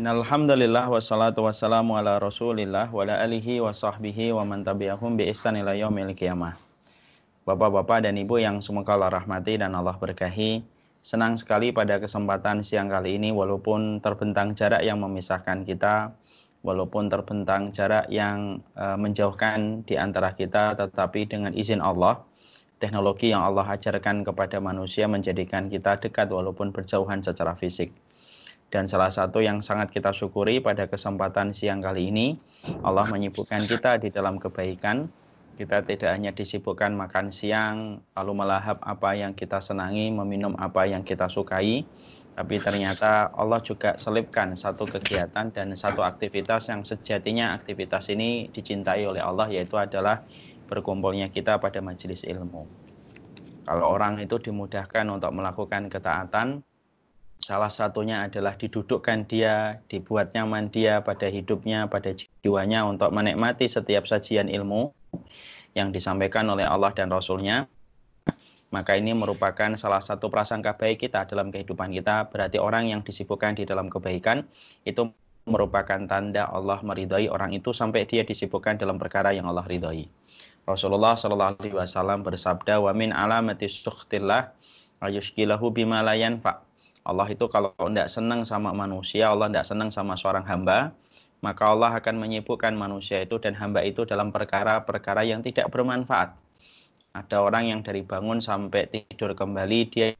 Innalhamdulillah wassalatu wassalamu ala rasulillah wa ala alihi wa sahbihi wa man tabi'ahum bi ihsan ila yaumil qiyamah. Bapak-bapak dan ibu yang semoga Allah rahmati dan Allah berkahi. Senang sekali pada kesempatan siang kali ini walaupun terbentang jarak yang memisahkan kita, walaupun terbentang jarak yang uh, menjauhkan di antara kita tetapi dengan izin Allah teknologi yang Allah ajarkan kepada manusia menjadikan kita dekat walaupun berjauhan secara fisik. Dan salah satu yang sangat kita syukuri pada kesempatan siang kali ini, Allah menyibukkan kita di dalam kebaikan. Kita tidak hanya disibukkan makan siang, lalu melahap apa yang kita senangi, meminum apa yang kita sukai, tapi ternyata Allah juga selipkan satu kegiatan dan satu aktivitas yang sejatinya aktivitas ini dicintai oleh Allah, yaitu adalah berkumpulnya kita pada majelis ilmu. Kalau orang itu dimudahkan untuk melakukan ketaatan, Salah satunya adalah didudukkan dia, dibuat nyaman dia pada hidupnya, pada jiwanya untuk menikmati setiap sajian ilmu yang disampaikan oleh Allah dan Rasulnya. Maka ini merupakan salah satu prasangka baik kita dalam kehidupan kita. Berarti orang yang disibukkan di dalam kebaikan itu merupakan tanda Allah meridhai orang itu sampai dia disibukkan dalam perkara yang Allah ridhai. Rasulullah Shallallahu Alaihi Wasallam bersabda, "Wa min alamati sukhtillah ayushkilahu bima la yanfa' Allah itu kalau tidak senang sama manusia, Allah tidak senang sama seorang hamba, maka Allah akan menyibukkan manusia itu dan hamba itu dalam perkara-perkara yang tidak bermanfaat. Ada orang yang dari bangun sampai tidur kembali, dia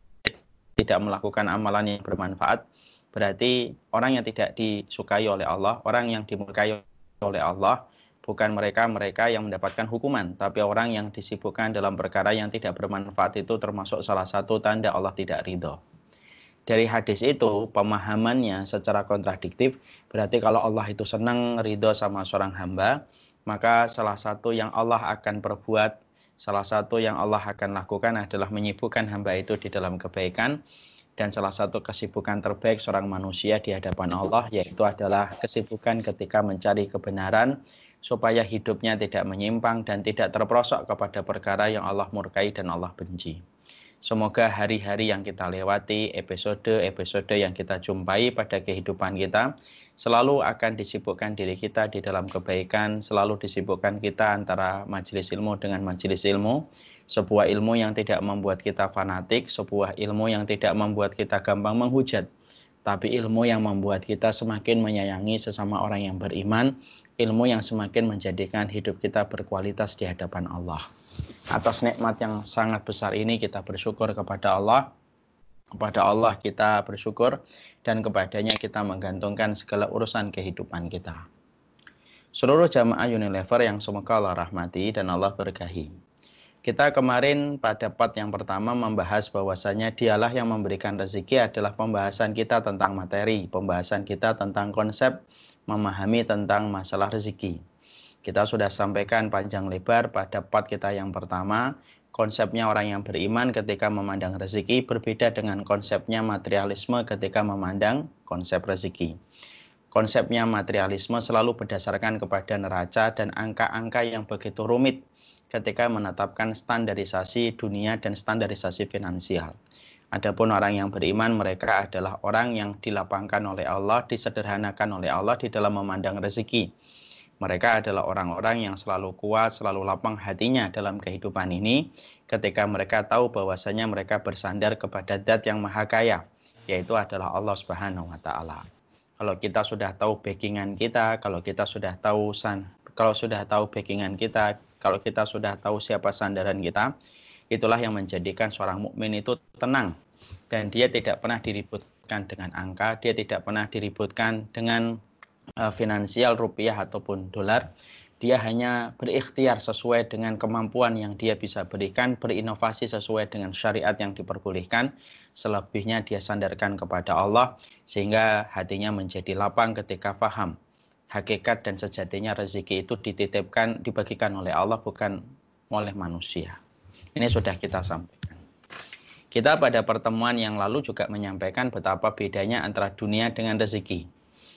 tidak melakukan amalan yang bermanfaat, berarti orang yang tidak disukai oleh Allah, orang yang dimurkai oleh Allah, bukan mereka-mereka yang mendapatkan hukuman, tapi orang yang disibukkan dalam perkara yang tidak bermanfaat itu termasuk salah satu tanda Allah tidak ridho dari hadis itu pemahamannya secara kontradiktif berarti kalau Allah itu senang ridho sama seorang hamba maka salah satu yang Allah akan perbuat salah satu yang Allah akan lakukan adalah menyibukkan hamba itu di dalam kebaikan dan salah satu kesibukan terbaik seorang manusia di hadapan Allah yaitu adalah kesibukan ketika mencari kebenaran supaya hidupnya tidak menyimpang dan tidak terperosok kepada perkara yang Allah murkai dan Allah benci. Semoga hari-hari yang kita lewati, episode-episode yang kita jumpai pada kehidupan kita, selalu akan disibukkan diri kita di dalam kebaikan, selalu disibukkan kita antara majelis ilmu dengan majelis ilmu, sebuah ilmu yang tidak membuat kita fanatik, sebuah ilmu yang tidak membuat kita gampang menghujat, tapi ilmu yang membuat kita semakin menyayangi sesama orang yang beriman, ilmu yang semakin menjadikan hidup kita berkualitas di hadapan Allah. Atas nikmat yang sangat besar ini kita bersyukur kepada Allah. Kepada Allah kita bersyukur dan kepadanya kita menggantungkan segala urusan kehidupan kita. Seluruh jamaah Unilever yang semoga Allah rahmati dan Allah berkahi. Kita kemarin pada part yang pertama membahas bahwasanya dialah yang memberikan rezeki adalah pembahasan kita tentang materi, pembahasan kita tentang konsep memahami tentang masalah rezeki. Kita sudah sampaikan panjang lebar pada part kita yang pertama, konsepnya orang yang beriman ketika memandang rezeki berbeda dengan konsepnya materialisme ketika memandang konsep rezeki. Konsepnya materialisme selalu berdasarkan kepada neraca dan angka-angka yang begitu rumit ketika menetapkan standarisasi dunia dan standarisasi finansial. Adapun orang yang beriman mereka adalah orang yang dilapangkan oleh Allah, disederhanakan oleh Allah di dalam memandang rezeki mereka adalah orang-orang yang selalu kuat, selalu lapang hatinya dalam kehidupan ini ketika mereka tahu bahwasanya mereka bersandar kepada zat yang maha kaya, yaitu adalah Allah Subhanahu wa taala. Kalau kita sudah tahu backingan kita, kalau kita sudah tahu san, kalau sudah tahu backingan kita, kalau kita sudah tahu siapa sandaran kita, itulah yang menjadikan seorang mukmin itu tenang. Dan dia tidak pernah diributkan dengan angka, dia tidak pernah diributkan dengan Eh, finansial rupiah ataupun dolar, dia hanya berikhtiar sesuai dengan kemampuan yang dia bisa berikan, berinovasi sesuai dengan syariat yang diperbolehkan, selebihnya dia sandarkan kepada Allah, sehingga hatinya menjadi lapang ketika paham hakikat dan sejatinya rezeki itu dititipkan, dibagikan oleh Allah, bukan oleh manusia. Ini sudah kita sampaikan. Kita pada pertemuan yang lalu juga menyampaikan betapa bedanya antara dunia dengan rezeki.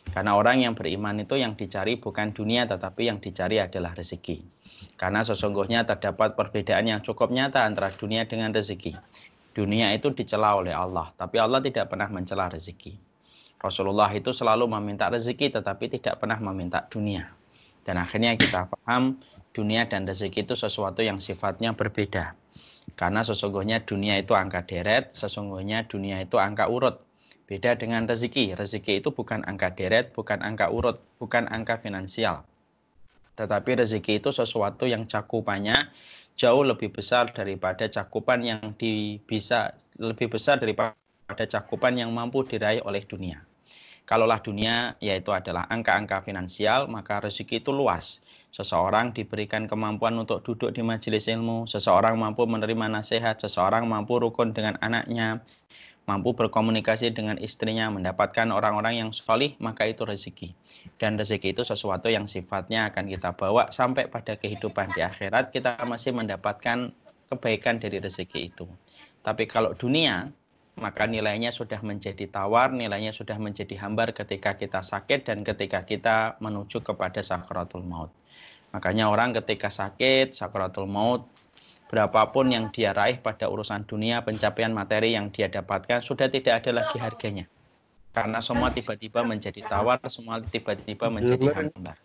Karena orang yang beriman itu yang dicari bukan dunia tetapi yang dicari adalah rezeki. Karena sesungguhnya terdapat perbedaan yang cukup nyata antara dunia dengan rezeki. Dunia itu dicela oleh Allah, tapi Allah tidak pernah mencela rezeki. Rasulullah itu selalu meminta rezeki tetapi tidak pernah meminta dunia. Dan akhirnya kita paham dunia dan rezeki itu sesuatu yang sifatnya berbeda. Karena sesungguhnya dunia itu angka deret, sesungguhnya dunia itu angka urut. Beda dengan rezeki. Rezeki itu bukan angka deret, bukan angka urut, bukan angka finansial. Tetapi rezeki itu sesuatu yang cakupannya jauh lebih besar daripada cakupan yang di, bisa lebih besar daripada cakupan yang mampu diraih oleh dunia. Kalaulah dunia yaitu adalah angka-angka finansial, maka rezeki itu luas. Seseorang diberikan kemampuan untuk duduk di majelis ilmu, seseorang mampu menerima nasihat, seseorang mampu rukun dengan anaknya, mampu berkomunikasi dengan istrinya, mendapatkan orang-orang yang solih, maka itu rezeki. Dan rezeki itu sesuatu yang sifatnya akan kita bawa sampai pada kehidupan di akhirat, kita masih mendapatkan kebaikan dari rezeki itu. Tapi kalau dunia, maka nilainya sudah menjadi tawar, nilainya sudah menjadi hambar ketika kita sakit dan ketika kita menuju kepada sakratul maut. Makanya orang ketika sakit, sakratul maut, berapapun yang dia raih pada urusan dunia, pencapaian materi yang dia dapatkan, sudah tidak ada lagi harganya. Karena semua tiba-tiba menjadi tawar, semua tiba-tiba menjadi hambar.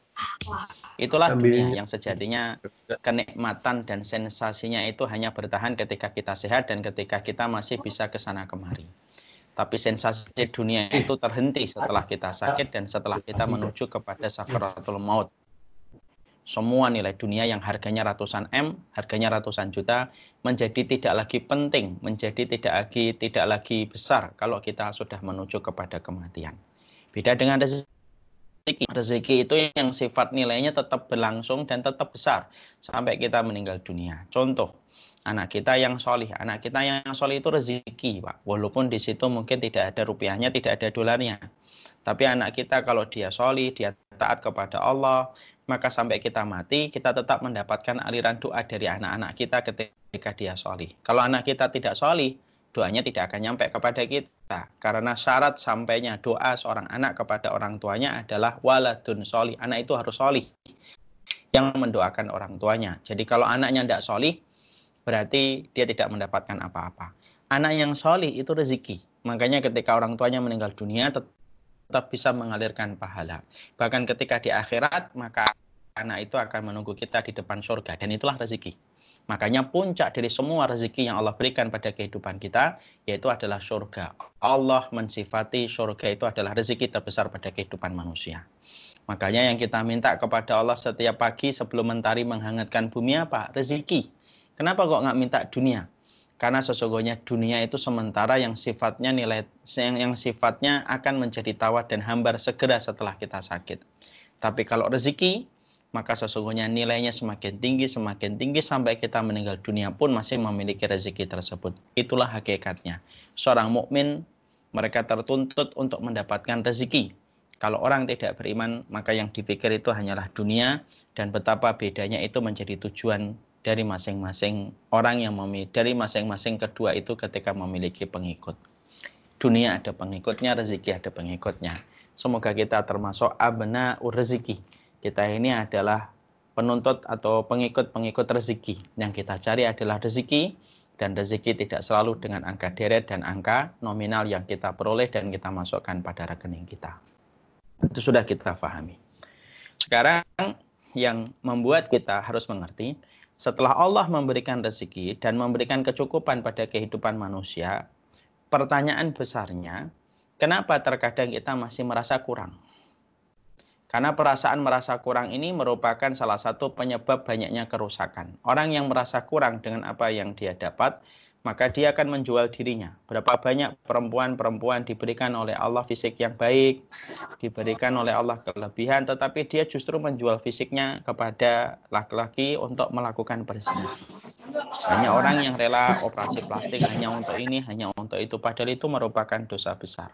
Itulah dunia yang sejatinya kenikmatan dan sensasinya itu hanya bertahan ketika kita sehat dan ketika kita masih bisa ke sana kemari. Tapi sensasi dunia itu terhenti setelah kita sakit dan setelah kita menuju kepada sakaratul maut. Semua nilai dunia yang harganya ratusan M, harganya ratusan juta, menjadi tidak lagi penting, menjadi tidak lagi tidak lagi besar kalau kita sudah menuju kepada kematian. Beda dengan rezeki. Rezeki itu yang sifat nilainya tetap berlangsung dan tetap besar sampai kita meninggal dunia. Contoh, anak kita yang solih. Anak kita yang solih itu rezeki, Pak. Walaupun di situ mungkin tidak ada rupiahnya, tidak ada dolarnya. Tapi anak kita kalau dia solih, dia taat kepada Allah, maka sampai kita mati, kita tetap mendapatkan aliran doa dari anak-anak kita ketika dia solih. Kalau anak kita tidak solih, doanya tidak akan nyampe kepada kita. Karena syarat sampainya doa seorang anak kepada orang tuanya adalah waladun soli. Anak itu harus soli yang mendoakan orang tuanya. Jadi kalau anaknya tidak soli, berarti dia tidak mendapatkan apa-apa. Anak yang soli itu rezeki. Makanya ketika orang tuanya meninggal dunia tetap bisa mengalirkan pahala. Bahkan ketika di akhirat, maka anak itu akan menunggu kita di depan surga. Dan itulah rezeki. Makanya puncak dari semua rezeki yang Allah berikan pada kehidupan kita, yaitu adalah surga. Allah mensifati surga itu adalah rezeki terbesar pada kehidupan manusia. Makanya yang kita minta kepada Allah setiap pagi sebelum mentari menghangatkan bumi apa? Rezeki. Kenapa kok nggak minta dunia? Karena sesungguhnya dunia itu sementara yang sifatnya nilai yang, yang sifatnya akan menjadi tawar dan hambar segera setelah kita sakit. Tapi kalau rezeki maka sesungguhnya nilainya semakin tinggi, semakin tinggi sampai kita meninggal dunia pun masih memiliki rezeki tersebut. Itulah hakikatnya. Seorang mukmin mereka tertuntut untuk mendapatkan rezeki. Kalau orang tidak beriman, maka yang dipikir itu hanyalah dunia dan betapa bedanya itu menjadi tujuan dari masing-masing orang yang memiliki dari masing-masing kedua itu ketika memiliki pengikut. Dunia ada pengikutnya, rezeki ada pengikutnya. Semoga kita termasuk abna rezeki kita ini adalah penuntut atau pengikut-pengikut rezeki. Yang kita cari adalah rezeki dan rezeki tidak selalu dengan angka deret dan angka nominal yang kita peroleh dan kita masukkan pada rekening kita. Itu sudah kita pahami. Sekarang yang membuat kita harus mengerti, setelah Allah memberikan rezeki dan memberikan kecukupan pada kehidupan manusia, pertanyaan besarnya, kenapa terkadang kita masih merasa kurang? Karena perasaan merasa kurang ini merupakan salah satu penyebab banyaknya kerusakan. Orang yang merasa kurang dengan apa yang dia dapat, maka dia akan menjual dirinya. Berapa banyak perempuan-perempuan diberikan oleh Allah fisik yang baik, diberikan oleh Allah kelebihan, tetapi dia justru menjual fisiknya kepada laki-laki untuk melakukan perzinahan. Hanya orang yang rela operasi plastik hanya untuk ini, hanya untuk itu, padahal itu merupakan dosa besar.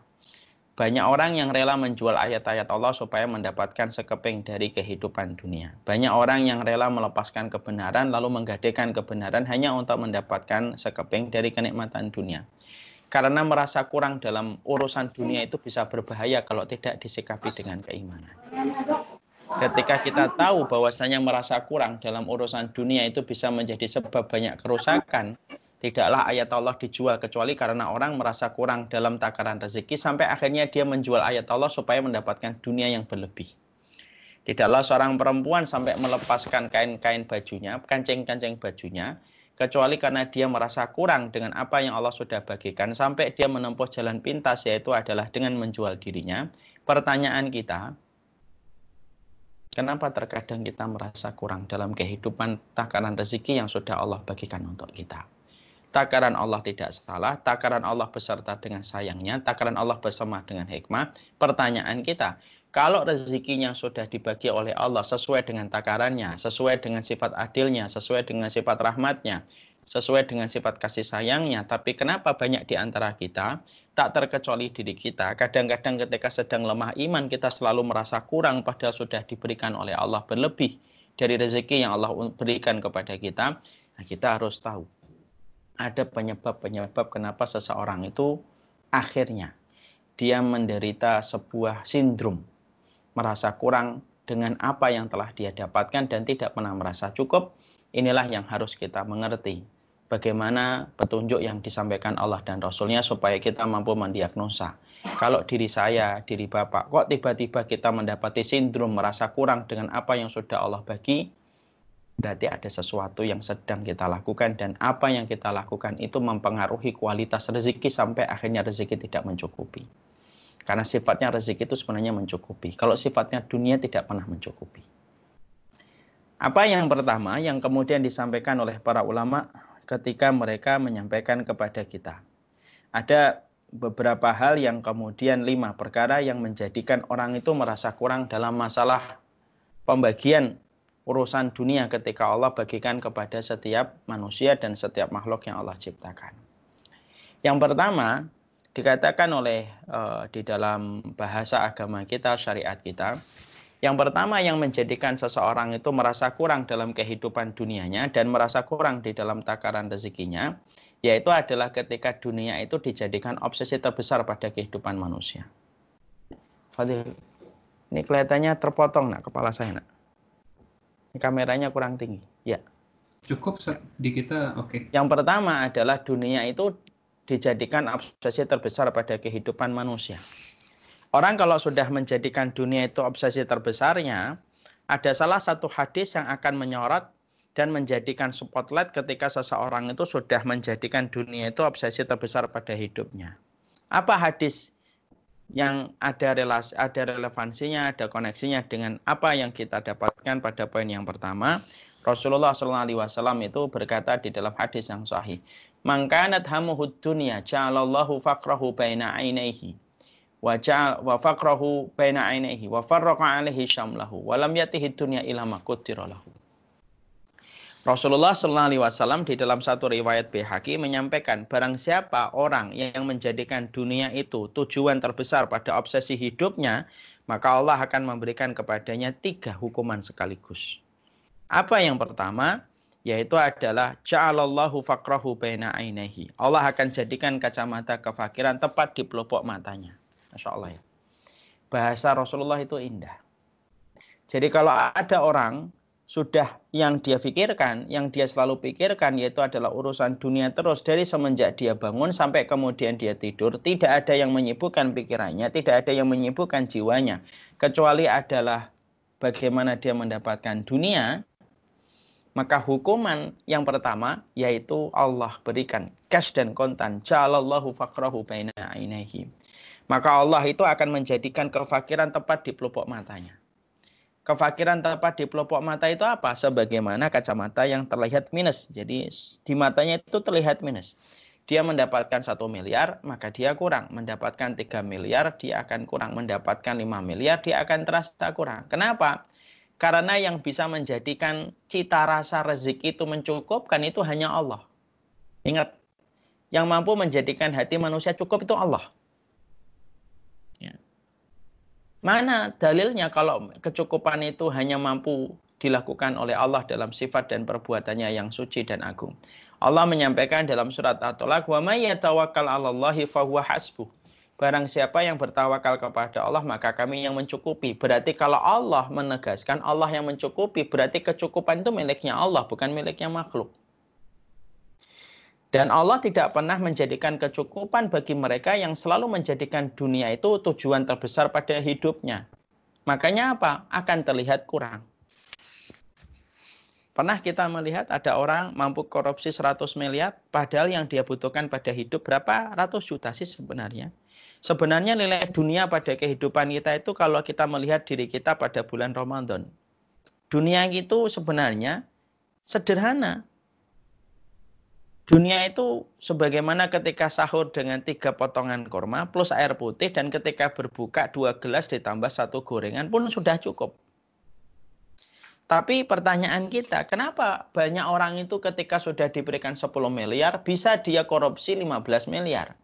Banyak orang yang rela menjual ayat-ayat Allah supaya mendapatkan sekeping dari kehidupan dunia. Banyak orang yang rela melepaskan kebenaran lalu menggadekan kebenaran hanya untuk mendapatkan sekeping dari kenikmatan dunia. Karena merasa kurang dalam urusan dunia itu bisa berbahaya kalau tidak disikapi dengan keimanan. Ketika kita tahu bahwasanya merasa kurang dalam urusan dunia itu bisa menjadi sebab banyak kerusakan, Tidaklah ayat Allah dijual kecuali karena orang merasa kurang dalam takaran rezeki sampai akhirnya dia menjual ayat Allah supaya mendapatkan dunia yang berlebih. Tidaklah seorang perempuan sampai melepaskan kain-kain bajunya, kancing-kancing bajunya, kecuali karena dia merasa kurang dengan apa yang Allah sudah bagikan sampai dia menempuh jalan pintas yaitu adalah dengan menjual dirinya. Pertanyaan kita, kenapa terkadang kita merasa kurang dalam kehidupan takaran rezeki yang sudah Allah bagikan untuk kita? Takaran Allah tidak salah, takaran Allah beserta dengan sayangnya, takaran Allah bersama dengan hikmah. Pertanyaan kita, kalau rezekinya sudah dibagi oleh Allah sesuai dengan takarannya, sesuai dengan sifat adilnya, sesuai dengan sifat rahmatnya, sesuai dengan sifat kasih sayangnya. Tapi kenapa banyak di antara kita, tak terkecuali diri kita, kadang-kadang ketika sedang lemah iman, kita selalu merasa kurang padahal sudah diberikan oleh Allah berlebih dari rezeki yang Allah berikan kepada kita. Nah, kita harus tahu ada penyebab-penyebab kenapa seseorang itu akhirnya dia menderita sebuah sindrom merasa kurang dengan apa yang telah dia dapatkan dan tidak pernah merasa cukup. Inilah yang harus kita mengerti. Bagaimana petunjuk yang disampaikan Allah dan Rasulnya supaya kita mampu mendiagnosa. Kalau diri saya, diri Bapak kok tiba-tiba kita mendapati sindrom merasa kurang dengan apa yang sudah Allah bagi berarti ada sesuatu yang sedang kita lakukan dan apa yang kita lakukan itu mempengaruhi kualitas rezeki sampai akhirnya rezeki tidak mencukupi. Karena sifatnya rezeki itu sebenarnya mencukupi. Kalau sifatnya dunia tidak pernah mencukupi. Apa yang pertama yang kemudian disampaikan oleh para ulama ketika mereka menyampaikan kepada kita. Ada beberapa hal yang kemudian lima perkara yang menjadikan orang itu merasa kurang dalam masalah pembagian urusan dunia ketika Allah bagikan kepada setiap manusia dan setiap makhluk yang Allah ciptakan. Yang pertama, dikatakan oleh uh, di dalam bahasa agama kita, syariat kita, yang pertama yang menjadikan seseorang itu merasa kurang dalam kehidupan dunianya dan merasa kurang di dalam takaran rezekinya, yaitu adalah ketika dunia itu dijadikan obsesi terbesar pada kehidupan manusia. Fadil, ini kelihatannya terpotong nak kepala saya nak kameranya kurang tinggi. Ya. Cukup di kita, oke. Okay. Yang pertama adalah dunia itu dijadikan obsesi terbesar pada kehidupan manusia. Orang kalau sudah menjadikan dunia itu obsesi terbesarnya, ada salah satu hadis yang akan menyorot dan menjadikan spotlight ketika seseorang itu sudah menjadikan dunia itu obsesi terbesar pada hidupnya. Apa hadis yang ada relasi, ada relevansinya, ada koneksinya dengan apa yang kita dapatkan pada poin yang pertama. Rasulullah SAW itu berkata di dalam hadis yang sahih, "Mangkanat hamuhud dunya ja'alallahu faqrahu baina ainaihi wa wa faqrahu baina ainaihi wa farraqa alaihi syamlahu wa lam yatihi dunya ila ma lahu." Rasulullah Sallallahu Alaihi Wasallam di dalam satu riwayat BHQ menyampaikan barang siapa orang yang menjadikan dunia itu tujuan terbesar pada obsesi hidupnya, maka Allah akan memberikan kepadanya tiga hukuman sekaligus. Apa yang pertama? Yaitu adalah ja'alallahu faqrahu baina ainihi. Allah akan jadikan kacamata kefakiran tepat di pelupuk matanya. Masya Allah ya. Bahasa Rasulullah itu indah. Jadi kalau ada orang sudah yang dia pikirkan, yang dia selalu pikirkan yaitu adalah urusan dunia terus dari semenjak dia bangun sampai kemudian dia tidur, tidak ada yang menyibukkan pikirannya, tidak ada yang menyibukkan jiwanya, kecuali adalah bagaimana dia mendapatkan dunia, maka hukuman yang pertama yaitu Allah berikan cash dan kontan. Ja'alallahu faqrahu baina ainihi. Maka Allah itu akan menjadikan kefakiran tepat di pelupuk matanya. Kefakiran tepat di pelupuk mata itu apa? Sebagaimana kacamata yang terlihat minus. Jadi di matanya itu terlihat minus. Dia mendapatkan satu miliar, maka dia kurang. Mendapatkan 3 miliar, dia akan kurang. Mendapatkan 5 miliar, dia akan terasa kurang. Kenapa? Karena yang bisa menjadikan cita rasa rezeki itu mencukupkan itu hanya Allah. Ingat, yang mampu menjadikan hati manusia cukup itu Allah. Mana dalilnya kalau kecukupan itu hanya mampu dilakukan oleh Allah dalam sifat dan perbuatannya yang suci dan agung. Allah menyampaikan dalam surat At-Talaq, "Wa may yatawakkal 'alallahi fahuwa hasbuh." Barang siapa yang bertawakal kepada Allah, maka kami yang mencukupi. Berarti kalau Allah menegaskan Allah yang mencukupi, berarti kecukupan itu miliknya Allah, bukan miliknya makhluk. Dan Allah tidak pernah menjadikan kecukupan bagi mereka yang selalu menjadikan dunia itu tujuan terbesar pada hidupnya. Makanya apa? Akan terlihat kurang. Pernah kita melihat ada orang mampu korupsi 100 miliar, padahal yang dia butuhkan pada hidup berapa ratus juta sih sebenarnya. Sebenarnya nilai dunia pada kehidupan kita itu kalau kita melihat diri kita pada bulan Ramadan. Dunia itu sebenarnya sederhana, Dunia itu sebagaimana ketika sahur dengan tiga potongan kurma plus air putih dan ketika berbuka dua gelas ditambah satu gorengan pun sudah cukup. Tapi pertanyaan kita, kenapa banyak orang itu ketika sudah diberikan 10 miliar bisa dia korupsi 15 miliar?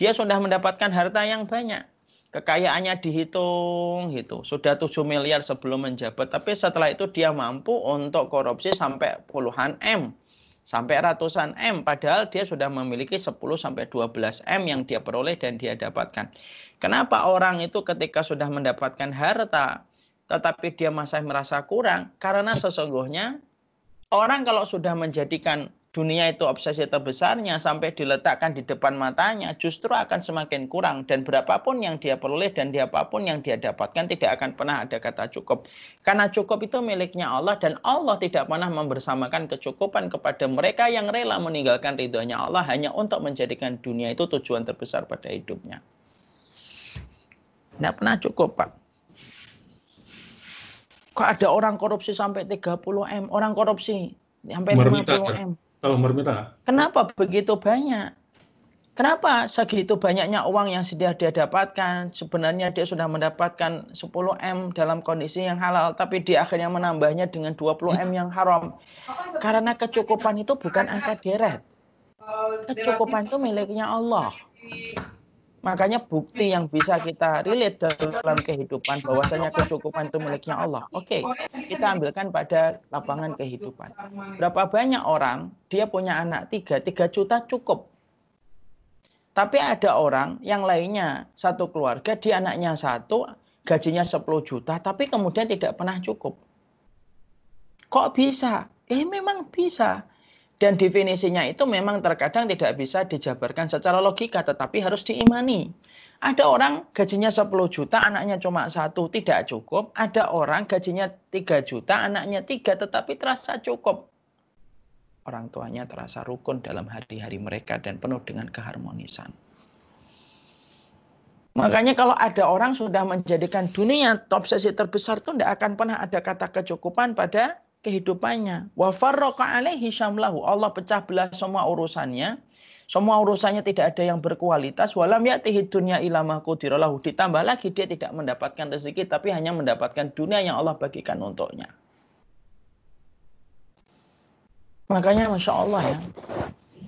Dia sudah mendapatkan harta yang banyak. Kekayaannya dihitung gitu. Sudah 7 miliar sebelum menjabat, tapi setelah itu dia mampu untuk korupsi sampai puluhan M sampai ratusan M padahal dia sudah memiliki 10 sampai 12 M yang dia peroleh dan dia dapatkan. Kenapa orang itu ketika sudah mendapatkan harta tetapi dia masih merasa kurang? Karena sesungguhnya orang kalau sudah menjadikan dunia itu obsesi terbesarnya sampai diletakkan di depan matanya justru akan semakin kurang. Dan berapapun yang dia peroleh dan dia apa pun yang dia dapatkan tidak akan pernah ada kata cukup. Karena cukup itu miliknya Allah dan Allah tidak pernah membersamakan kecukupan kepada mereka yang rela meninggalkan ridhonya Allah hanya untuk menjadikan dunia itu tujuan terbesar pada hidupnya. Tidak pernah cukup Pak. Kok ada orang korupsi sampai 30 M? Orang korupsi sampai 50 M kalau. Kenapa begitu banyak? Kenapa segitu banyaknya uang yang sudah dia dapatkan? Sebenarnya dia sudah mendapatkan 10 M dalam kondisi yang halal, tapi dia akhirnya menambahnya dengan 20 M yang haram. Karena kecukupan itu bukan angka deret. Kecukupan itu miliknya Allah. Makanya bukti yang bisa kita relate dalam kehidupan bahwasanya kecukupan itu miliknya Allah. Oke, okay, kita ambilkan pada lapangan kehidupan. Berapa banyak orang dia punya anak tiga, tiga juta cukup. Tapi ada orang yang lainnya satu keluarga, dia anaknya satu, gajinya 10 juta, tapi kemudian tidak pernah cukup. Kok bisa? Eh memang bisa. Dan definisinya itu memang terkadang tidak bisa dijabarkan secara logika, tetapi harus diimani. Ada orang gajinya 10 juta, anaknya cuma satu, tidak cukup. Ada orang gajinya 3 juta, anaknya tiga, tetapi terasa cukup. Orang tuanya terasa rukun dalam hari-hari mereka dan penuh dengan keharmonisan. Makanya kalau ada orang sudah menjadikan dunia top sesi terbesar itu tidak akan pernah ada kata kecukupan pada kehidupannya. Wa farraqa alaihi syamlahu. Allah pecah belah semua urusannya. Semua urusannya tidak ada yang berkualitas. Walam ya'tihi dunya ilama qudiralahu. Ditambah lagi dia tidak mendapatkan rezeki tapi hanya mendapatkan dunia yang Allah bagikan untuknya. Makanya Masya Allah ya.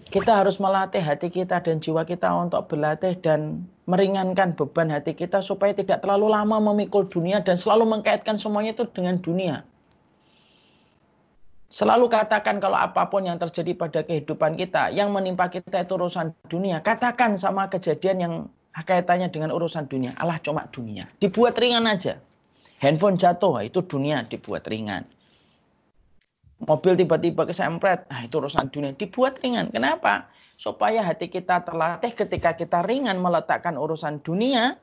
Kita harus melatih hati kita dan jiwa kita untuk berlatih dan meringankan beban hati kita supaya tidak terlalu lama memikul dunia dan selalu mengkaitkan semuanya itu dengan dunia. Selalu katakan kalau apa pun yang terjadi pada kehidupan kita, yang menimpa kita itu urusan dunia. Katakan sama kejadian yang kaitannya dengan urusan dunia. Allah cuma dunia. Dibuat ringan aja. Handphone jatuh, itu dunia dibuat ringan. Mobil tiba-tiba kesempret, nah itu urusan dunia. Dibuat ringan. Kenapa? Supaya hati kita terlatih ketika kita ringan meletakkan urusan dunia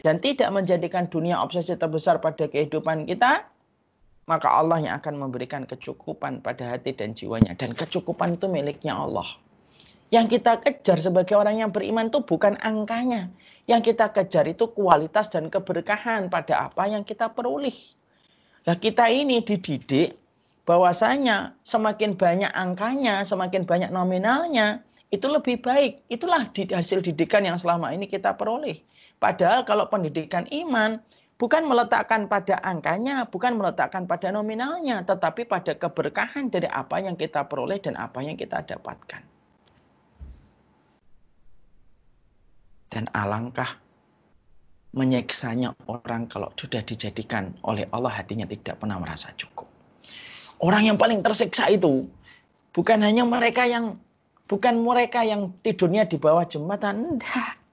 dan tidak menjadikan dunia obsesi terbesar pada kehidupan kita, maka Allah yang akan memberikan kecukupan pada hati dan jiwanya. Dan kecukupan itu miliknya Allah. Yang kita kejar sebagai orang yang beriman itu bukan angkanya. Yang kita kejar itu kualitas dan keberkahan pada apa yang kita peroleh. Nah kita ini dididik bahwasanya semakin banyak angkanya, semakin banyak nominalnya, itu lebih baik. Itulah hasil didikan yang selama ini kita peroleh. Padahal kalau pendidikan iman, bukan meletakkan pada angkanya, bukan meletakkan pada nominalnya, tetapi pada keberkahan dari apa yang kita peroleh dan apa yang kita dapatkan. Dan alangkah menyeksanya orang kalau sudah dijadikan oleh Allah hatinya tidak pernah merasa cukup. Orang yang paling tersiksa itu bukan hanya mereka yang bukan mereka yang tidurnya di bawah jembatan, enggak.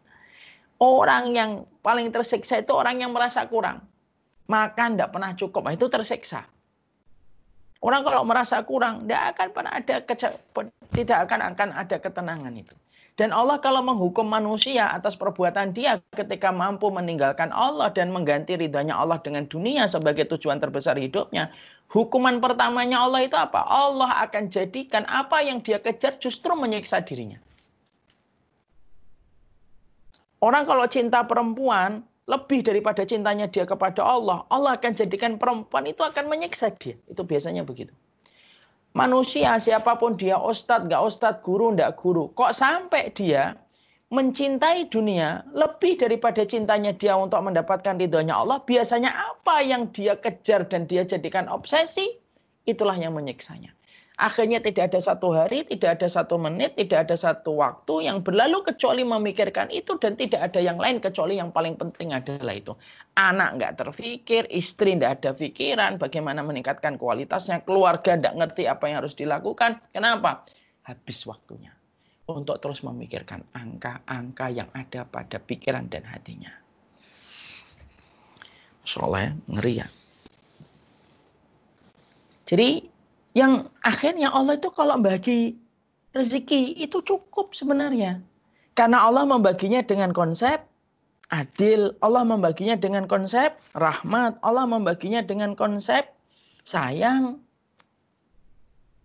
Orang yang paling tersiksa itu orang yang merasa kurang. Makan tidak pernah cukup, nah, itu tersiksa. Orang kalau merasa kurang, tidak akan pernah ada tidak akan akan ada ketenangan itu. Dan Allah kalau menghukum manusia atas perbuatan dia ketika mampu meninggalkan Allah dan mengganti ridhanya Allah dengan dunia sebagai tujuan terbesar hidupnya. Hukuman pertamanya Allah itu apa? Allah akan jadikan apa yang dia kejar justru menyiksa dirinya. Orang kalau cinta perempuan lebih daripada cintanya dia kepada Allah, Allah akan jadikan perempuan itu akan menyiksa dia. Itu biasanya begitu. Manusia siapa pun dia, ustadz, gak ustadz, guru, gak guru. Kok sampai dia mencintai dunia lebih daripada cintanya dia untuk mendapatkan ridhonya Allah, biasanya apa yang dia kejar dan dia jadikan obsesi, itulah yang menyiksanya. Akhirnya tidak ada satu hari, tidak ada satu menit, tidak ada satu waktu yang berlalu kecuali memikirkan itu dan tidak ada yang lain kecuali yang paling penting adalah itu. Anak nggak terfikir, istri nggak ada pikiran, bagaimana meningkatkan kualitasnya, keluarga nggak ngerti apa yang harus dilakukan. Kenapa? Habis waktunya untuk terus memikirkan angka-angka yang ada pada pikiran dan hatinya. Soalnya ngeri ya. Jadi yang akhirnya Allah itu kalau bagi rezeki itu cukup sebenarnya. Karena Allah membaginya dengan konsep adil, Allah membaginya dengan konsep rahmat, Allah membaginya dengan konsep sayang.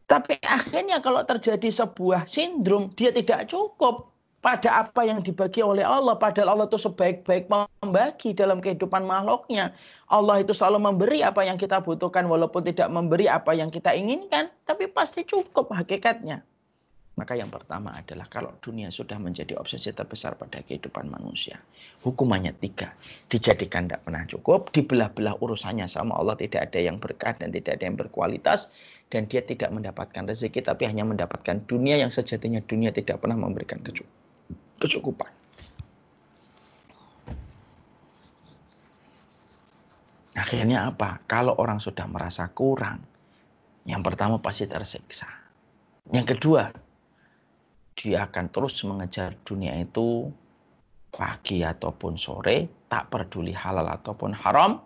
Tapi akhirnya kalau terjadi sebuah sindrom, dia tidak cukup pada apa yang dibagi oleh Allah. Padahal Allah itu sebaik-baik membagi dalam kehidupan makhluknya. Allah itu selalu memberi apa yang kita butuhkan walaupun tidak memberi apa yang kita inginkan. Tapi pasti cukup hakikatnya. Maka yang pertama adalah kalau dunia sudah menjadi obsesi terbesar pada kehidupan manusia. Hukumannya tiga. Dijadikan tidak pernah cukup. Dibelah-belah urusannya sama Allah. Tidak ada yang berkah dan tidak ada yang berkualitas. Dan dia tidak mendapatkan rezeki tapi hanya mendapatkan dunia yang sejatinya dunia tidak pernah memberikan kecukupan kecukupan. Akhirnya apa? Kalau orang sudah merasa kurang, yang pertama pasti tersiksa. Yang kedua, dia akan terus mengejar dunia itu pagi ataupun sore, tak peduli halal ataupun haram,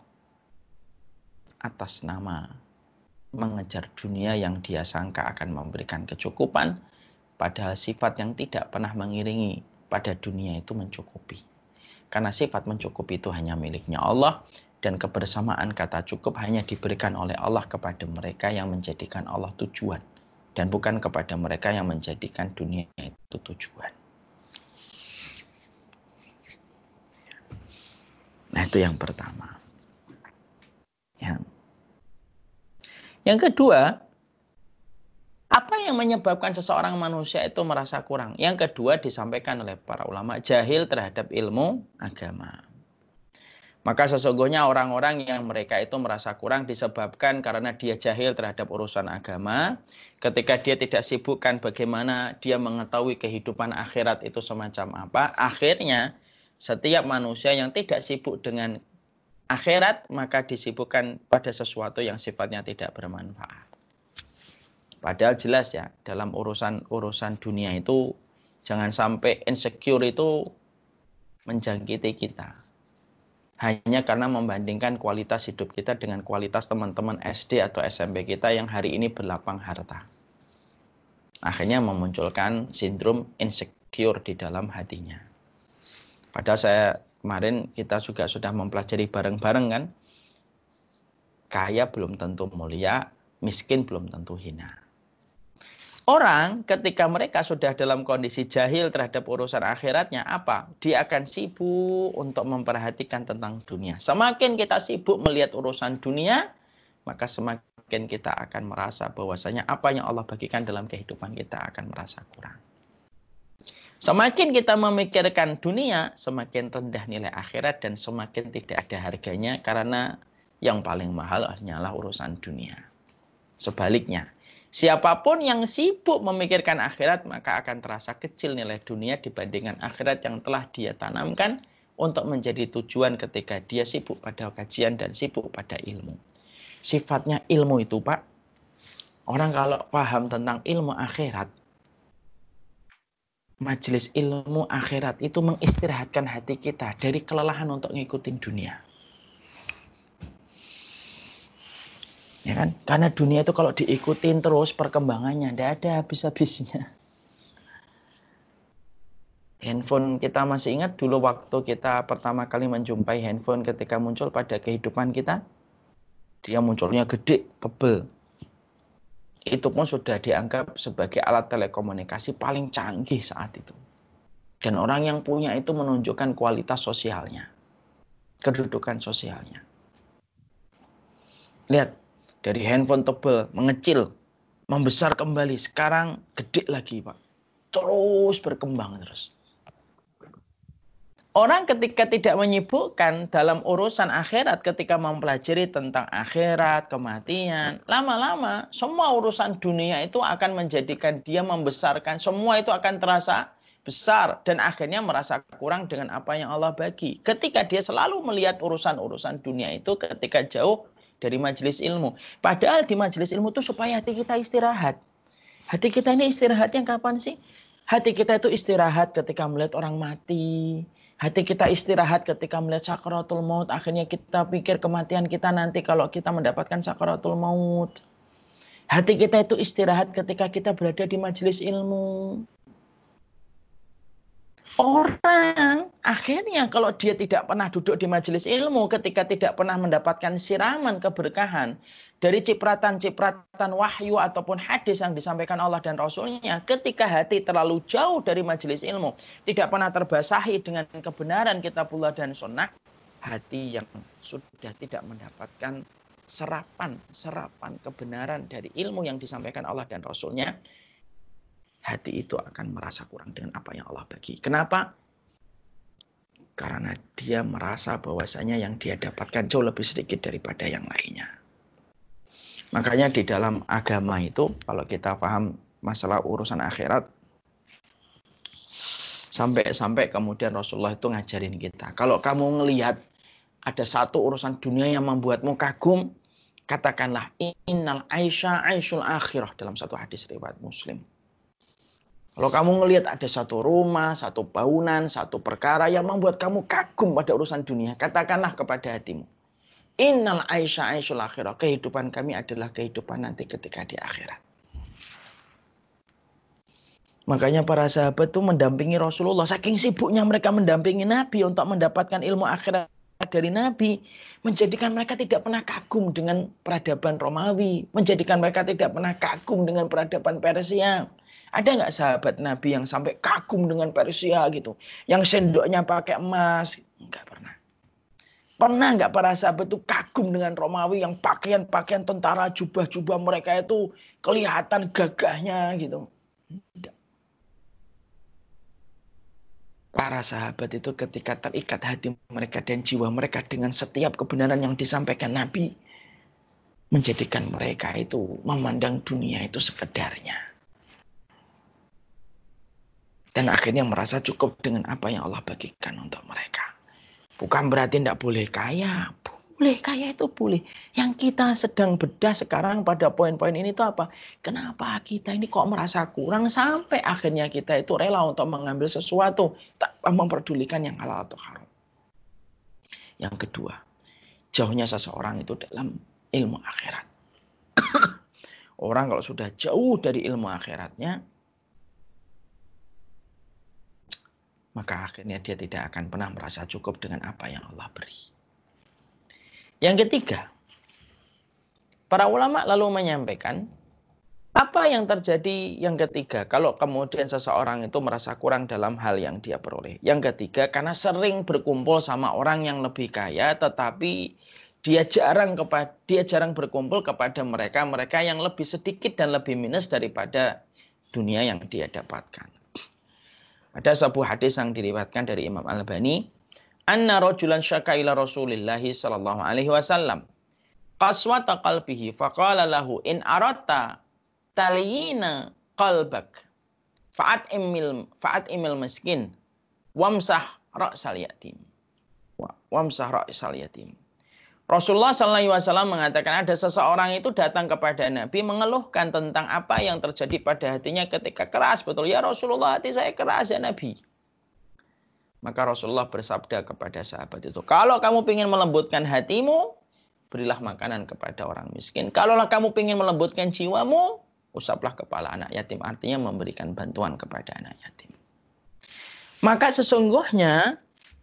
atas nama mengejar dunia yang dia sangka akan memberikan kecukupan, padahal sifat yang tidak pernah mengiringi pada dunia itu mencukupi. Karena sifat mencukupi itu hanya miliknya Allah dan kebersamaan kata cukup hanya diberikan oleh Allah kepada mereka yang menjadikan Allah tujuan dan bukan kepada mereka yang menjadikan dunia itu tujuan. Nah, itu yang pertama. Yang yang kedua, apa yang menyebabkan seseorang manusia itu merasa kurang? Yang kedua disampaikan oleh para ulama, jahil terhadap ilmu agama. Maka sesungguhnya orang-orang yang mereka itu merasa kurang disebabkan karena dia jahil terhadap urusan agama. Ketika dia tidak sibukkan bagaimana dia mengetahui kehidupan akhirat itu semacam apa. Akhirnya setiap manusia yang tidak sibuk dengan akhirat maka disibukkan pada sesuatu yang sifatnya tidak bermanfaat. Padahal jelas ya dalam urusan urusan dunia itu jangan sampai insecure itu menjangkiti kita. Hanya karena membandingkan kualitas hidup kita dengan kualitas teman-teman SD atau SMP kita yang hari ini berlapang harta. Akhirnya memunculkan sindrom insecure di dalam hatinya. Padahal saya kemarin kita juga sudah mempelajari bareng-bareng kan. Kaya belum tentu mulia, miskin belum tentu hina. Orang ketika mereka sudah dalam kondisi jahil terhadap urusan akhiratnya, apa? Dia akan sibuk untuk memperhatikan tentang dunia. Semakin kita sibuk melihat urusan dunia, maka semakin kita akan merasa bahwasanya apa yang Allah bagikan dalam kehidupan kita akan merasa kurang. Semakin kita memikirkan dunia, semakin rendah nilai akhirat dan semakin tidak ada harganya karena yang paling mahal hanyalah urusan dunia. Sebaliknya, Siapa pun yang sibuk memikirkan akhirat maka akan terasa kecil nilai dunia dibandingkan akhirat yang telah dia tanamkan untuk menjadi tujuan ketika dia sibuk pada kajian dan sibuk pada ilmu. Sifatnya ilmu itu Pak, orang kalau paham tentang ilmu akhirat, majelis ilmu akhirat itu mengistirahatkan hati kita dari kelelahan untuk ngikutin dunia. Ya kan? Karena dunia itu kalau diikutin terus perkembangannya, tidak ada habis-habisnya. Handphone kita masih ingat dulu waktu kita pertama kali menjumpai handphone ketika muncul pada kehidupan kita? Dia munculnya gede, tebel. Itu pun sudah dianggap sebagai alat telekomunikasi paling canggih saat itu. Dan orang yang punya itu menunjukkan kualitas sosialnya. Kedudukan sosialnya. Lihat, dari handphone tebel, mengecil, membesar kembali. Sekarang gede lagi Pak. Terus berkembang terus. Orang ketika tidak menyibukkan dalam urusan akhirat ketika mempelajari tentang akhirat, kematian, lama-lama semua urusan dunia itu akan menjadikan dia membesarkan, semua itu akan terasa besar dan akhirnya merasa kurang dengan apa yang Allah bagi. Ketika dia selalu melihat urusan-urusan dunia itu ketika jauh dari majelis ilmu. Padahal di majelis ilmu itu supaya hati kita istirahat. Hati kita ini istirahat yang kapan sih? Hati kita itu istirahat ketika melihat orang mati, Hati kita istirahat ketika melihat sakaratul maut. Akhirnya kita pikir kematian kita nanti kalau kita mendapatkan sakaratul maut. Hati kita itu istirahat ketika kita berada di majelis ilmu. Orang. Akhirnya kalau dia tidak pernah duduk di majelis ilmu, ketika tidak pernah mendapatkan siraman keberkahan, dari cipratan-cipratan wahyu ataupun hadis yang disampaikan Allah dan Rasulnya ketika hati terlalu jauh dari majelis ilmu tidak pernah terbasahi dengan kebenaran kitabullah dan sunnah hati yang sudah tidak mendapatkan serapan serapan kebenaran dari ilmu yang disampaikan Allah dan Rasulnya hati itu akan merasa kurang dengan apa yang Allah bagi kenapa karena dia merasa bahwasanya yang dia dapatkan jauh lebih sedikit daripada yang lainnya Makanya di dalam agama itu kalau kita paham masalah urusan akhirat sampai-sampai kemudian Rasulullah itu ngajarin kita. Kalau kamu ngelihat ada satu urusan dunia yang membuatmu kagum, katakanlah innal aisha aisyul akhirah dalam satu hadis riwayat Muslim. Kalau kamu ngelihat ada satu rumah, satu bangunan, satu perkara yang membuat kamu kagum pada urusan dunia, katakanlah kepada hatimu, Innal aisha aisyul akhirah. Kehidupan kami adalah kehidupan nanti ketika di akhirat. Makanya para sahabat itu mendampingi Rasulullah. Saking sibuknya mereka mendampingi Nabi untuk mendapatkan ilmu akhirat dari Nabi. Menjadikan mereka tidak pernah kagum dengan peradaban Romawi. Menjadikan mereka tidak pernah kagum dengan peradaban Persia. Ada nggak sahabat Nabi yang sampai kagum dengan Persia gitu? Yang sendoknya pakai emas? Enggak pernah. Pernah nggak para sahabat itu kagum dengan Romawi yang pakaian-pakaian tentara jubah-jubah mereka itu kelihatan gagahnya gitu? Tidak. Para sahabat itu ketika terikat hati mereka dan jiwa mereka dengan setiap kebenaran yang disampaikan Nabi, menjadikan mereka itu memandang dunia itu sekedarnya. Dan akhirnya merasa cukup dengan apa yang Allah bagikan untuk mereka. Bukan berarti tidak boleh kaya. Boleh kaya itu boleh. Yang kita sedang bedah sekarang pada poin-poin ini itu apa? Kenapa kita ini kok merasa kurang sampai akhirnya kita itu rela untuk mengambil sesuatu tak memperdulikan yang halal atau haram. Yang kedua, jauhnya seseorang itu dalam ilmu akhirat. Orang kalau sudah jauh dari ilmu akhiratnya, maka akhirnya dia tidak akan pernah merasa cukup dengan apa yang Allah beri. Yang ketiga, para ulama lalu menyampaikan apa yang terjadi yang ketiga kalau kemudian seseorang itu merasa kurang dalam hal yang dia peroleh. Yang ketiga karena sering berkumpul sama orang yang lebih kaya tetapi dia jarang kepada dia jarang berkumpul kepada mereka mereka yang lebih sedikit dan lebih minus daripada dunia yang dia dapatkan. Ada sebuah hadis yang diriwayatkan dari Imam Al-Bani, anna rajulan syaka ila sallallahu alaihi wasallam. Qaswata qalbihi faqala lahu in aratta taliyina qalbak fa'at imil fa'at imil miskin wamsah ra'sal yatim. Wamsah ra'sal yatim. Rasulullah SAW mengatakan ada seseorang itu datang kepada Nabi mengeluhkan tentang apa yang terjadi pada hatinya ketika keras. Betul ya Rasulullah hati saya keras ya Nabi. Maka Rasulullah bersabda kepada sahabat itu, kalau kamu ingin melembutkan hatimu, berilah makanan kepada orang miskin. Kalaulah kamu ingin melembutkan jiwamu, usaplah kepala anak yatim. Artinya memberikan bantuan kepada anak yatim. Maka sesungguhnya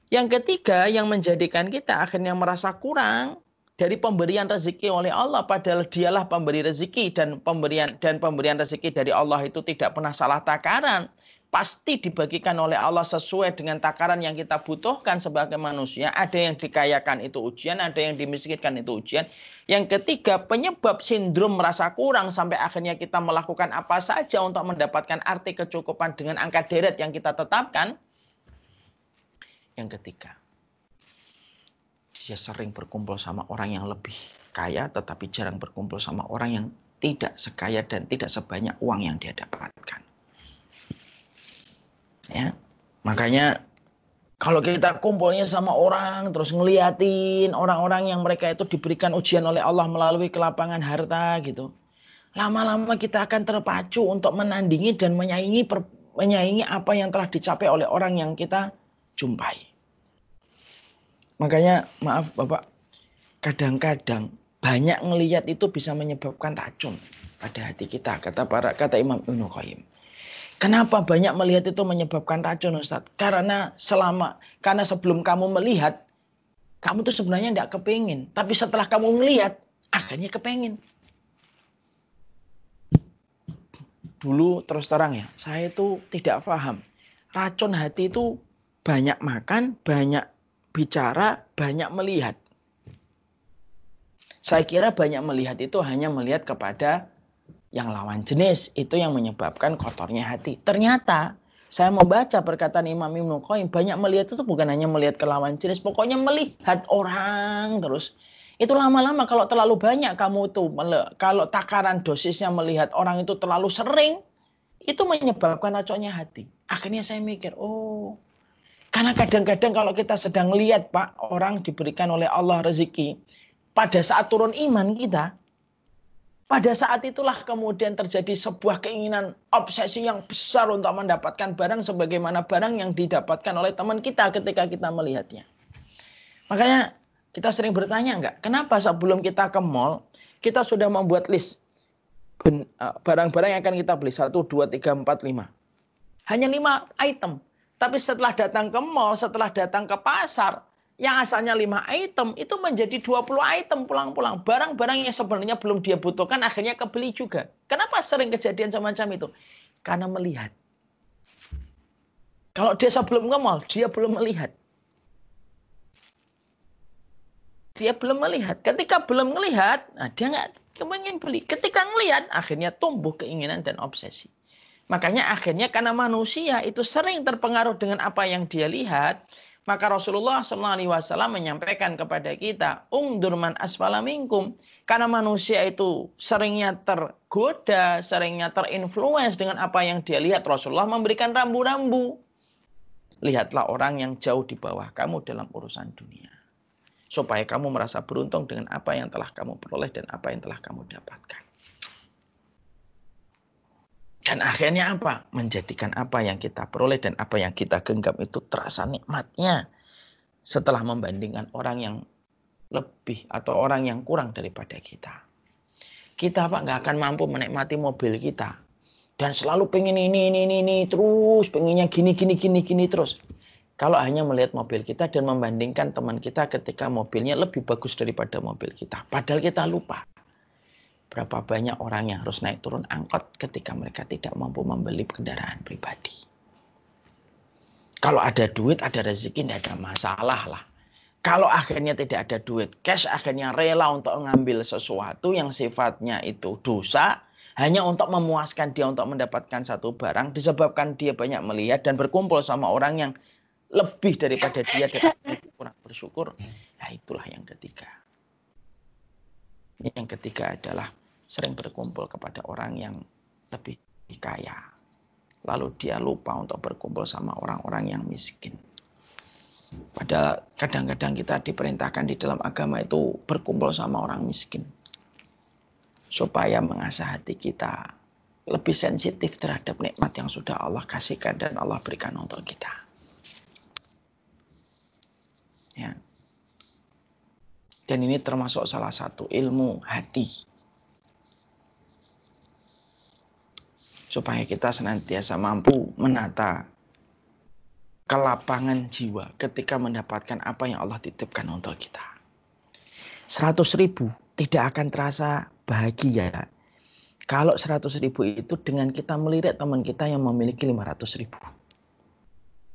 yang ketiga yang menjadikan kita akhirnya merasa kurang dari pemberian rezeki oleh Allah padahal dialah pemberi rezeki dan pemberian dan pemberian rezeki dari Allah itu tidak pernah salah takaran pasti dibagikan oleh Allah sesuai dengan takaran yang kita butuhkan sebagai manusia. Ada yang dikayakan itu ujian, ada yang dimiskinkan itu ujian. Yang ketiga, penyebab sindrom merasa kurang sampai akhirnya kita melakukan apa saja untuk mendapatkan arti kecukupan dengan angka deret yang kita tetapkan. Yang ketiga, dia sering berkumpul sama orang yang lebih kaya tetapi jarang berkumpul sama orang yang tidak sekaya dan tidak sebanyak uang yang dia dapatkan. Ya. Makanya kalau kita kumpulnya sama orang terus ngeliatin orang-orang yang mereka itu diberikan ujian oleh Allah melalui kelapangan harta gitu. Lama-lama kita akan terpacu untuk menandingi dan menyaingi menyaingi apa yang telah dicapai oleh orang yang kita jumpai. Makanya maaf Bapak, kadang-kadang banyak ngeliat itu bisa menyebabkan racun pada hati kita kata para kata Imam Ibnu Qayyim. Kenapa banyak melihat itu menyebabkan racun Ustaz? Karena selama karena sebelum kamu melihat kamu tuh sebenarnya tidak kepingin. Tapi setelah kamu melihat akhirnya kepingin. Dulu terus terang ya, saya itu tidak paham. Racun hati itu banyak makan, banyak bicara, banyak melihat. Saya kira banyak melihat itu hanya melihat kepada yang lawan jenis itu yang menyebabkan kotornya hati. Ternyata saya membaca perkataan Imam Ibnu Qayyim banyak melihat itu bukan hanya melihat ke lawan jenis, pokoknya melihat orang terus. Itu lama-lama kalau terlalu banyak kamu itu kalau takaran dosisnya melihat orang itu terlalu sering itu menyebabkan racunnya hati. Akhirnya saya mikir, oh karena kadang-kadang kalau kita sedang lihat Pak orang diberikan oleh Allah rezeki pada saat turun iman kita pada saat itulah kemudian terjadi sebuah keinginan obsesi yang besar untuk mendapatkan barang sebagaimana barang yang didapatkan oleh teman kita ketika kita melihatnya. Makanya kita sering bertanya enggak, kenapa sebelum kita ke mall, kita sudah membuat list eh, barang-barang yang akan kita beli. 1, 2, 3, 4, 5. Hanya 5 item. Tapi setelah datang ke mall, setelah datang ke pasar, yang asalnya 5 item itu menjadi 20 item pulang-pulang. Barang-barang yang sebenarnya belum dia butuhkan akhirnya kebeli juga. Kenapa sering kejadian semacam itu? Karena melihat. Kalau dia sebelum ke mall, dia belum melihat. Dia belum melihat. Ketika belum melihat, nah dia nggak kepengen beli. Ketika melihat, akhirnya tumbuh keinginan dan obsesi. Makanya akhirnya karena manusia itu sering terpengaruh dengan apa yang dia lihat, maka Rasulullah SAW menyampaikan kepada kita, ungdurman asfala minkum. Karena manusia itu seringnya tergoda, seringnya terinfluence dengan apa yang dia lihat. Rasulullah memberikan rambu-rambu. Lihatlah orang yang jauh di bawah kamu dalam urusan dunia. Supaya kamu merasa beruntung dengan apa yang telah kamu peroleh dan apa yang telah kamu dapatkan. Dan akhirnya apa? Menjadikan apa yang kita peroleh dan apa yang kita genggam itu terasa nikmatnya. Setelah membandingkan orang yang lebih atau orang yang kurang daripada kita. Kita apa nggak akan mampu menikmati mobil kita. Dan selalu pengen ini, ini, ini, ini, terus pengennya gini, gini, gini, gini terus. Kalau hanya melihat mobil kita dan membandingkan teman kita ketika mobilnya lebih bagus daripada mobil kita. Padahal kita lupa berapa banyak orang yang harus naik turun angkot ketika mereka tidak mampu membeli kendaraan pribadi. Kalau ada duit, ada rezeki, tidak ada masalah lah. Kalau akhirnya tidak ada duit, cash akhirnya rela untuk mengambil sesuatu yang sifatnya itu dosa, hanya untuk memuaskan dia untuk mendapatkan satu barang, disebabkan dia banyak melihat dan berkumpul sama orang yang lebih daripada dia dan kurang bersyukur. Nah itulah yang ketiga. Yang ketiga adalah sering berkumpul kepada orang yang lebih kaya. Lalu dia lupa untuk berkumpul sama orang-orang yang miskin. Padahal kadang-kadang kita diperintahkan di dalam agama itu berkumpul sama orang miskin. Supaya mengasah hati kita lebih sensitif terhadap nikmat yang sudah Allah kasihkan dan Allah berikan untuk kita. Ya. Dan ini termasuk salah satu ilmu hati. Supaya kita senantiasa mampu menata kelapangan jiwa ketika mendapatkan apa yang Allah titipkan untuk kita. 100 ribu tidak akan terasa bahagia. Kalau 100 ribu itu dengan kita melirik teman kita yang memiliki 500 ribu.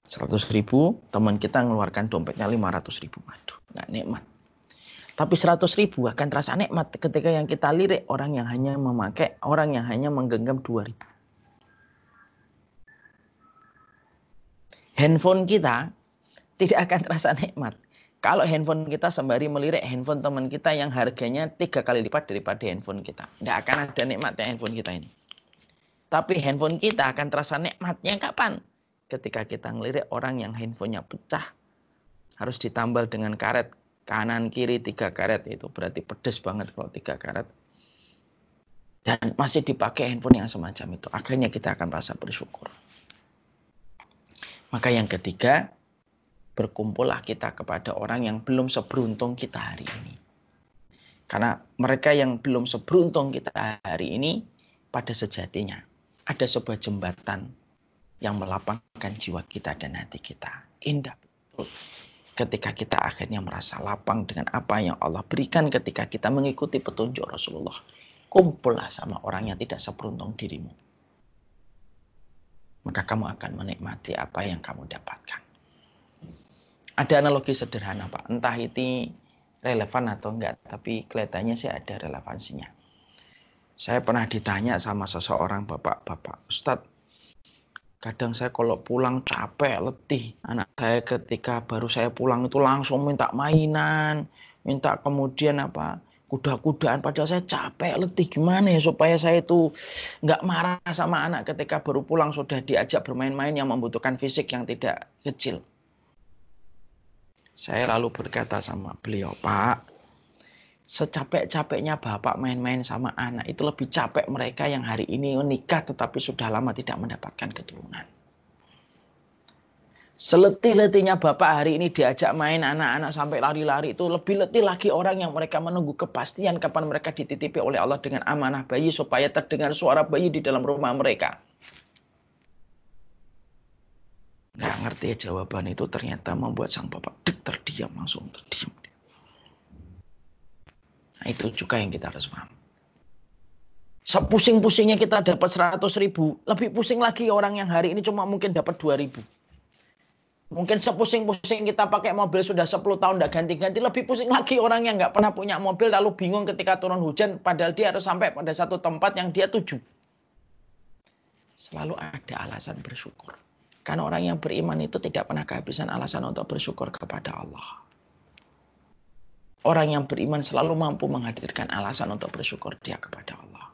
100 ribu, teman kita mengeluarkan dompetnya 500 ribu. Waduh, nggak nikmat. Tapi 100 ribu akan terasa nikmat ketika yang kita lirik orang yang hanya memakai, orang yang hanya menggenggam 2 ribu. Handphone kita tidak akan terasa nikmat. Kalau handphone kita sembari melirik handphone teman kita yang harganya tiga kali lipat daripada handphone kita. Tidak akan ada nikmatnya handphone kita ini. Tapi handphone kita akan terasa nikmatnya kapan? Ketika kita ngelirik orang yang handphonenya pecah. Harus ditambal dengan karet kanan kiri tiga karet itu berarti pedes banget kalau tiga karet dan masih dipakai handphone yang semacam itu akhirnya kita akan rasa bersyukur maka yang ketiga berkumpullah kita kepada orang yang belum seberuntung kita hari ini karena mereka yang belum seberuntung kita hari ini pada sejatinya ada sebuah jembatan yang melapangkan jiwa kita dan hati kita indah betul ketika kita akhirnya merasa lapang dengan apa yang Allah berikan ketika kita mengikuti petunjuk Rasulullah. Kumpullah sama orang yang tidak seberuntung dirimu. Maka kamu akan menikmati apa yang kamu dapatkan. Ada analogi sederhana Pak, entah itu relevan atau enggak, tapi kelihatannya sih ada relevansinya. Saya pernah ditanya sama seseorang bapak-bapak, Ustadz, Kadang saya kalau pulang capek, letih. Anak saya ketika baru saya pulang itu langsung minta mainan, minta kemudian apa kuda-kudaan. Padahal saya capek, letih. Gimana ya supaya saya itu nggak marah sama anak ketika baru pulang sudah diajak bermain-main yang membutuhkan fisik yang tidak kecil. Saya lalu berkata sama beliau, Pak, secapek-capeknya bapak main-main sama anak itu lebih capek mereka yang hari ini menikah tetapi sudah lama tidak mendapatkan keturunan. Seletih-letihnya bapak hari ini diajak main anak-anak sampai lari-lari itu lebih letih lagi orang yang mereka menunggu kepastian kapan mereka dititipi oleh Allah dengan amanah bayi supaya terdengar suara bayi di dalam rumah mereka. Nggak ngerti ya jawaban itu ternyata membuat sang bapak dek terdiam langsung terdiam. Nah, itu juga yang kita harus paham. Sepusing-pusingnya kita dapat 100 ribu, lebih pusing lagi orang yang hari ini cuma mungkin dapat 2 ribu. Mungkin sepusing-pusing kita pakai mobil sudah 10 tahun tidak ganti-ganti, lebih pusing lagi orang yang nggak pernah punya mobil lalu bingung ketika turun hujan, padahal dia harus sampai pada satu tempat yang dia tuju. Selalu ada alasan bersyukur. Karena orang yang beriman itu tidak pernah kehabisan alasan untuk bersyukur kepada Allah. Orang yang beriman selalu mampu menghadirkan alasan untuk bersyukur dia kepada Allah.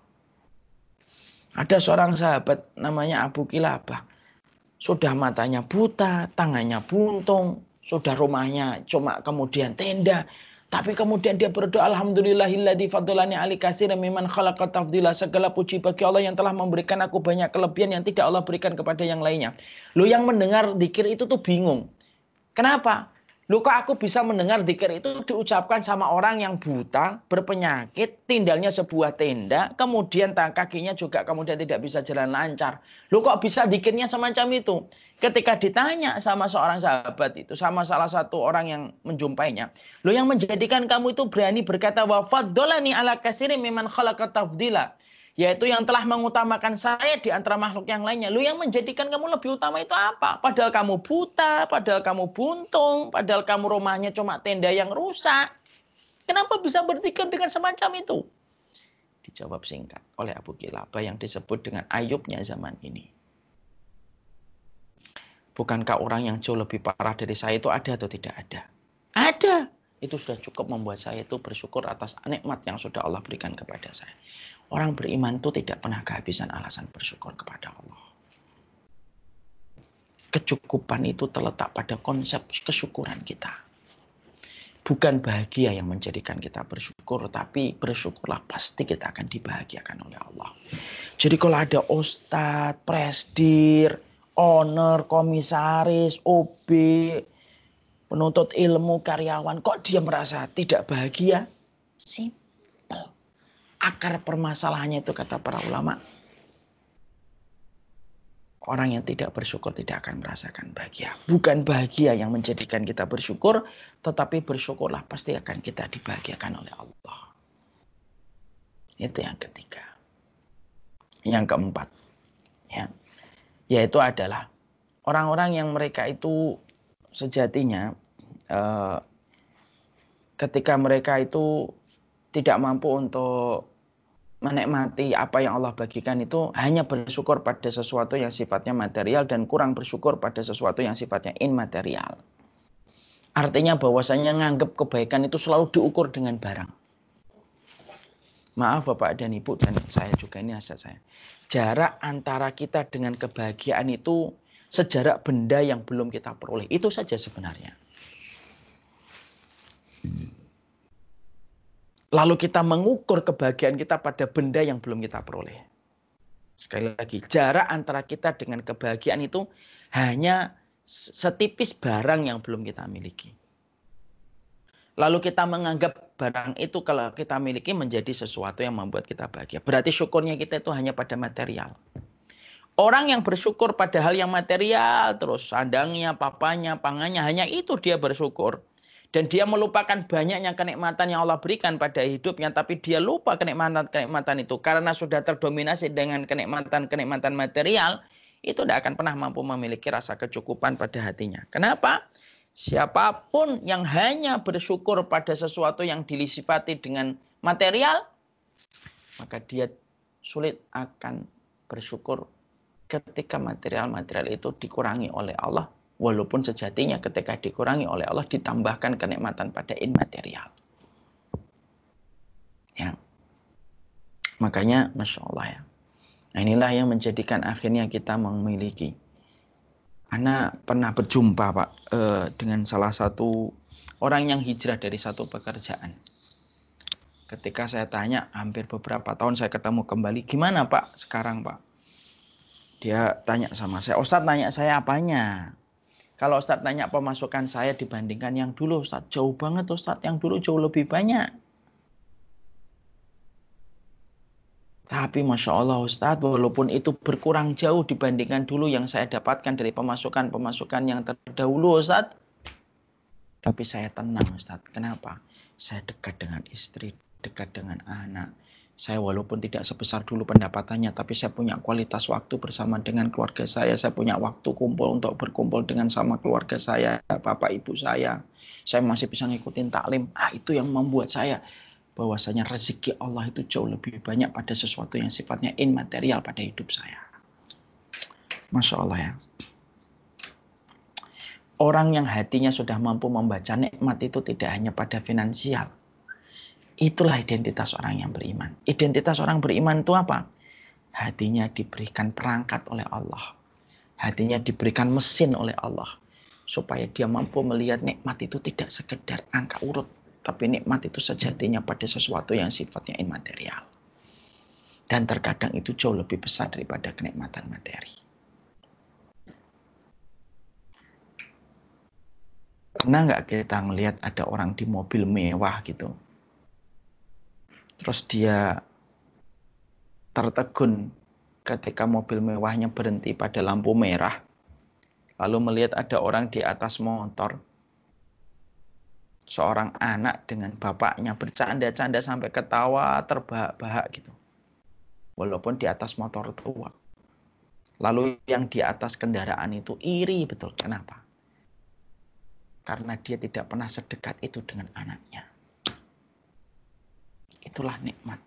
Ada seorang sahabat namanya Abu Kilabah. Sudah matanya buta, tangannya buntung, sudah rumahnya cuma kemudian tenda. Tapi kemudian dia berdoa Alhamdulillahilladzi fadolani ali kasir miman khalaqa tafdila. Segala puji bagi Allah yang telah memberikan aku banyak kelebihan yang tidak Allah berikan kepada yang lainnya. Lu yang mendengar dikir itu tuh bingung. Kenapa? Lu kok aku bisa mendengar dikir itu diucapkan sama orang yang buta, berpenyakit, tinggalnya sebuah tenda, kemudian kakinya juga kemudian tidak bisa jalan lancar. Lu kok bisa dikirnya semacam itu? Ketika ditanya sama seorang sahabat itu, sama salah satu orang yang menjumpainya, lu yang menjadikan kamu itu berani berkata wa faddalani ala kasiri miman khalaqa tafdila yaitu yang telah mengutamakan saya di antara makhluk yang lainnya. Lu yang menjadikan kamu lebih utama itu apa? Padahal kamu buta, padahal kamu buntung, padahal kamu rumahnya cuma tenda yang rusak. Kenapa bisa berpikir dengan semacam itu? Dijawab singkat oleh Abu Kilabah yang disebut dengan Ayubnya zaman ini. Bukankah orang yang jauh lebih parah dari saya itu ada atau tidak ada? Ada. Itu sudah cukup membuat saya itu bersyukur atas nikmat yang sudah Allah berikan kepada saya. Orang beriman itu tidak pernah kehabisan alasan bersyukur kepada Allah. Kecukupan itu terletak pada konsep kesyukuran kita. Bukan bahagia yang menjadikan kita bersyukur, tapi bersyukurlah pasti kita akan dibahagiakan oleh Allah. Jadi kalau ada ustadz, presdir, owner, komisaris, OB, penuntut ilmu, karyawan, kok dia merasa tidak bahagia? Simple. Akar permasalahannya itu kata para ulama. Orang yang tidak bersyukur tidak akan merasakan bahagia. Bukan bahagia yang menjadikan kita bersyukur, tetapi bersyukurlah pasti akan kita dibahagiakan oleh Allah. Itu yang ketiga. Yang keempat, ya, yaitu adalah orang-orang yang mereka itu sejatinya eh, ketika mereka itu tidak mampu untuk menikmati apa yang Allah bagikan itu hanya bersyukur pada sesuatu yang sifatnya material dan kurang bersyukur pada sesuatu yang sifatnya immaterial. Artinya bahwasanya nganggap kebaikan itu selalu diukur dengan barang. Maaf Bapak dan Ibu dan saya juga ini asal saya. Jarak antara kita dengan kebahagiaan itu sejarak benda yang belum kita peroleh. Itu saja sebenarnya. Lalu kita mengukur kebahagiaan kita pada benda yang belum kita peroleh. Sekali lagi, jarak antara kita dengan kebahagiaan itu hanya setipis barang yang belum kita miliki. Lalu kita menganggap barang itu kalau kita miliki menjadi sesuatu yang membuat kita bahagia. Berarti syukurnya kita itu hanya pada material. Orang yang bersyukur pada hal yang material, terus sandangnya, papanya, pangannya, hanya itu dia bersyukur. Dan dia melupakan banyaknya kenikmatan yang Allah berikan pada hidupnya, tapi dia lupa kenikmatan-kenikmatan itu. Karena sudah terdominasi dengan kenikmatan-kenikmatan material, itu tidak akan pernah mampu memiliki rasa kecukupan pada hatinya. Kenapa? Siapa pun yang hanya bersyukur pada sesuatu yang dilisifati dengan material, maka dia sulit akan bersyukur ketika material-material itu dikurangi oleh Allah. Walaupun sejatinya ketika dikurangi oleh Allah ditambahkan kenikmatan pada immaterial. Ya. Makanya Masya Allah ya. Nah, inilah yang menjadikan akhirnya kita memiliki Ana pernah berjumpa Pak eh, dengan salah satu orang yang hijrah dari satu pekerjaan. Ketika saya tanya hampir beberapa tahun saya ketemu kembali, gimana Pak sekarang Pak? Dia tanya sama saya, Ustadz tanya saya apanya? Kalau Ustadz tanya pemasukan saya dibandingkan yang dulu, Ustadz jauh banget Ustadz, yang dulu jauh lebih banyak. Tapi Masya Allah Ustadz, walaupun itu berkurang jauh dibandingkan dulu yang saya dapatkan dari pemasukan-pemasukan yang terdahulu Ustadz. Tapi saya tenang Ustadz. Kenapa? Saya dekat dengan istri, dekat dengan anak. Saya walaupun tidak sebesar dulu pendapatannya, tapi saya punya kualitas waktu bersama dengan keluarga saya. Saya punya waktu kumpul untuk berkumpul dengan sama keluarga saya, bapak ibu saya. Saya masih bisa ngikutin taklim. Ah, itu yang membuat saya bahwasanya rezeki Allah itu jauh lebih banyak pada sesuatu yang sifatnya immaterial pada hidup saya. Masya Allah ya. Orang yang hatinya sudah mampu membaca nikmat itu tidak hanya pada finansial. Itulah identitas orang yang beriman. Identitas orang beriman itu apa? Hatinya diberikan perangkat oleh Allah. Hatinya diberikan mesin oleh Allah. Supaya dia mampu melihat nikmat itu tidak sekedar angka urut tapi nikmat itu sejatinya pada sesuatu yang sifatnya imaterial. Dan terkadang itu jauh lebih besar daripada kenikmatan materi. Pernah nggak kita ngelihat ada orang di mobil mewah gitu? Terus dia tertegun ketika mobil mewahnya berhenti pada lampu merah. Lalu melihat ada orang di atas motor seorang anak dengan bapaknya bercanda-canda sampai ketawa terbahak-bahak gitu. Walaupun di atas motor tua. Lalu yang di atas kendaraan itu iri betul. Kenapa? Karena dia tidak pernah sedekat itu dengan anaknya. Itulah nikmat.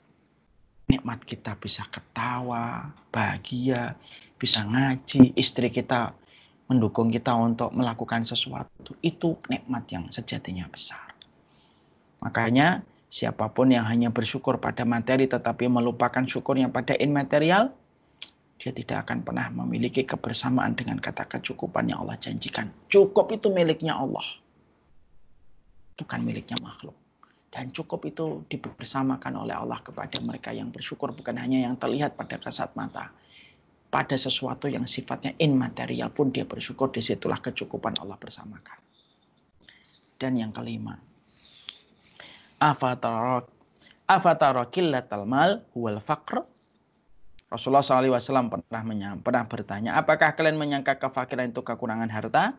Nikmat kita bisa ketawa, bahagia, bisa ngaji, istri kita mendukung kita untuk melakukan sesuatu. Itu nikmat yang sejatinya besar. Makanya siapa pun yang hanya bersyukur pada materi tetapi melupakan syukurnya pada immaterial, dia tidak akan pernah memiliki kebersamaan dengan kata kecukupan yang Allah janjikan. Cukup itu miliknya Allah. Bukan miliknya makhluk. Dan cukup itu dibersamakan oleh Allah kepada mereka yang bersyukur bukan hanya yang terlihat pada kasat mata, pada sesuatu yang sifatnya immaterial pun dia bersyukur di situlah kecukupan Allah bersamakan. Dan yang kelima, qillatal mal huwal faqr Rasulullah SAW pernah pernah bertanya, apakah kalian menyangka kefakiran itu kekurangan harta?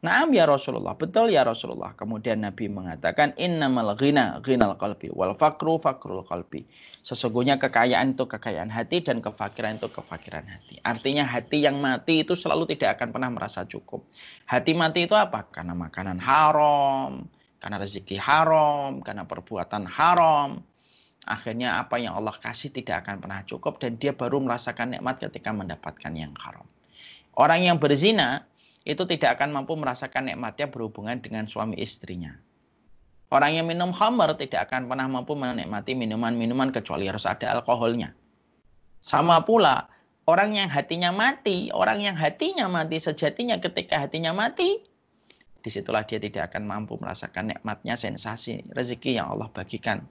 Naam ya Rasulullah, betul ya Rasulullah. Kemudian Nabi mengatakan, innamal ghina ghinal qalbi wal fakru fakrul qalbi. Sesungguhnya kekayaan itu kekayaan hati dan kefakiran itu kefakiran hati. Artinya hati yang mati itu selalu tidak akan pernah merasa cukup. Hati mati itu apa? Karena makanan haram, karena rezeki haram, karena perbuatan haram, akhirnya apa yang Allah kasih tidak akan pernah cukup dan dia baru merasakan nikmat ketika mendapatkan yang haram. Orang yang berzina itu tidak akan mampu merasakan nikmatnya berhubungan dengan suami istrinya. Orang yang minum khamar tidak akan pernah mampu menikmati minuman-minuman kecuali harus ada alkoholnya. Sama pula orang yang hatinya mati, orang yang hatinya mati sejatinya ketika hatinya mati, di situlah dia tidak akan mampu merasakan nikmatnya sensasi rezeki yang Allah bagikan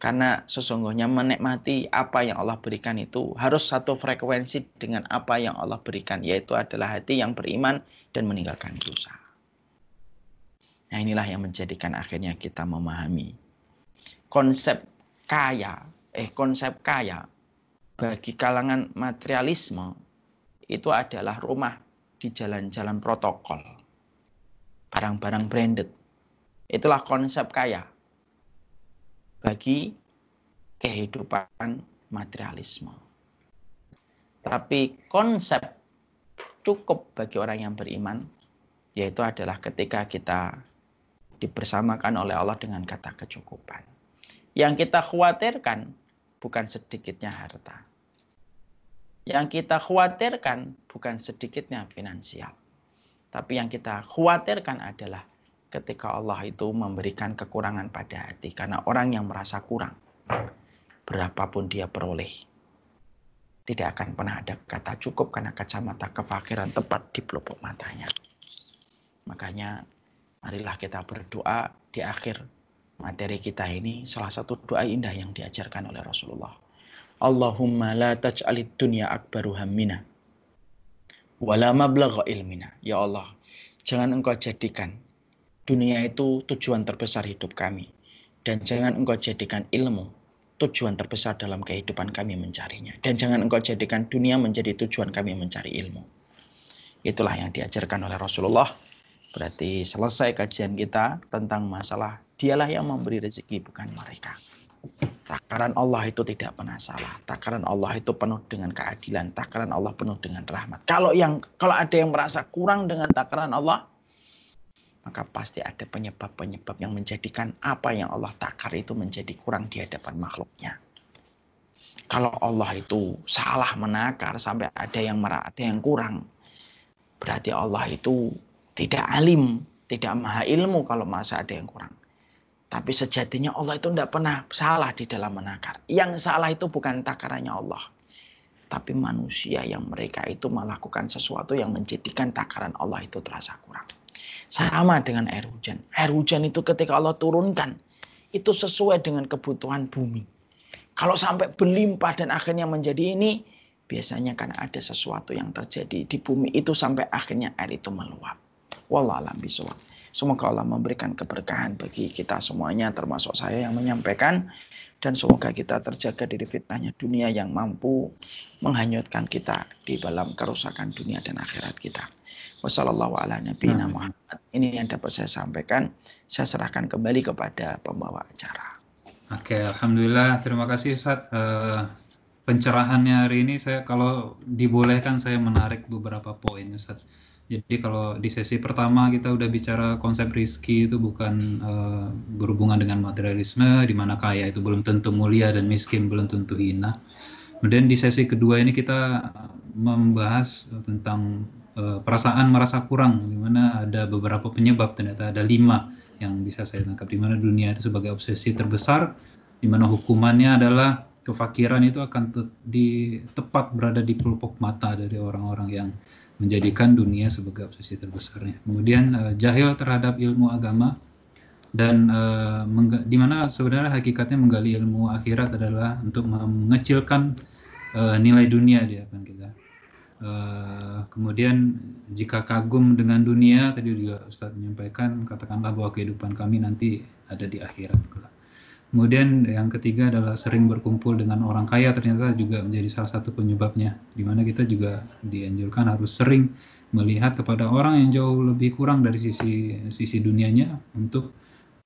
karena sesungguhnya menikmati apa yang Allah berikan itu harus satu frekuensi dengan apa yang Allah berikan, yaitu adalah hati yang beriman dan meninggalkan dosa. Nah inilah yang menjadikan akhirnya kita memahami konsep kaya, eh konsep kaya bagi kalangan materialisme itu adalah rumah di jalan-jalan protokol. Barang-barang branded. Itulah konsep kaya bagi kehidupan materialisme. Tapi konsep cukup bagi orang yang beriman yaitu adalah ketika kita dibersamakan oleh Allah dengan kata kecukupan. Yang kita khawatirkan bukan sedikitnya harta. Yang kita khawatirkan bukan sedikitnya finansial. Tapi yang kita khawatirkan adalah ketika Allah itu memberikan kekurangan pada hati. Karena orang yang merasa kurang, berapapun dia peroleh, tidak akan pernah ada kata cukup karena kacamata kefakiran tepat di pelupuk matanya. Makanya marilah kita berdoa di akhir materi kita ini salah satu doa indah yang diajarkan oleh Rasulullah. Allahumma la taj'alid dunya akbaru hammina mablagha ilmina. Ya Allah, jangan engkau jadikan dunia itu tujuan terbesar hidup kami. Dan jangan engkau jadikan ilmu tujuan terbesar dalam kehidupan kami mencarinya. Dan jangan engkau jadikan dunia menjadi tujuan kami mencari ilmu. Itulah yang diajarkan oleh Rasulullah. Berarti selesai kajian kita tentang masalah dialah yang memberi rezeki bukan mereka. Takaran Allah itu tidak pernah salah. Takaran Allah itu penuh dengan keadilan. Takaran Allah penuh dengan rahmat. Kalau yang kalau ada yang merasa kurang dengan takaran Allah, maka pasti ada penyebab-penyebab yang menjadikan apa yang Allah takar itu menjadi kurang di hadapan makhluknya. Kalau Allah itu salah menakar sampai ada yang merah, ada yang kurang, berarti Allah itu tidak alim, tidak maha ilmu kalau masa ada yang kurang. Tapi sejatinya Allah itu tidak pernah salah di dalam menakar. Yang salah itu bukan takarannya Allah. Tapi manusia yang mereka itu melakukan sesuatu yang menjadikan takaran Allah itu terasa kurang. Sama dengan air hujan. Air hujan itu ketika Allah turunkan, itu sesuai dengan kebutuhan bumi. Kalau sampai berlimpah dan akhirnya menjadi ini, biasanya kan ada sesuatu yang terjadi di bumi itu sampai akhirnya air itu meluap. Wallahualam bisawab. Semoga Allah memberikan keberkahan bagi kita semuanya termasuk saya yang menyampaikan dan semoga kita terjaga dari fitnahnya dunia yang mampu menghanyutkan kita di dalam kerusakan dunia dan akhirat kita. Wassalamualaikum Muhammad. Ini yang dapat saya sampaikan. Saya serahkan kembali kepada pembawa acara. Oke, alhamdulillah. Terima kasih Ustaz. Uh, pencerahannya hari ini saya kalau dibolehkan saya menarik beberapa poin Ustaz. Jadi kalau di sesi pertama kita udah bicara konsep rizki itu bukan uh, berhubungan dengan materialisme, di mana kaya itu belum tentu mulia dan miskin belum tentu hina. Kemudian di sesi kedua ini kita membahas tentang Eh, perasaan merasa kurang, di mana ada beberapa penyebab, ternyata ada lima yang bisa saya tangkap, di mana dunia itu sebagai obsesi terbesar, di mana hukumannya adalah kefakiran itu akan te di tepat berada di pelupuk mata dari orang-orang yang menjadikan dunia sebagai obsesi terbesarnya. Kemudian uh, jahil terhadap ilmu agama dan uh, di mana sebenarnya hakikatnya menggali ilmu akhirat adalah untuk mengecilkan uh, nilai dunia dia akan kita Uh, kemudian jika kagum dengan dunia tadi juga Ustadz menyampaikan katakanlah bahwa kehidupan kami nanti ada di akhirat. Kemudian yang ketiga adalah sering berkumpul dengan orang kaya ternyata juga menjadi salah satu penyebabnya di mana kita juga dianjurkan harus sering melihat kepada orang yang jauh lebih kurang dari sisi sisi dunianya untuk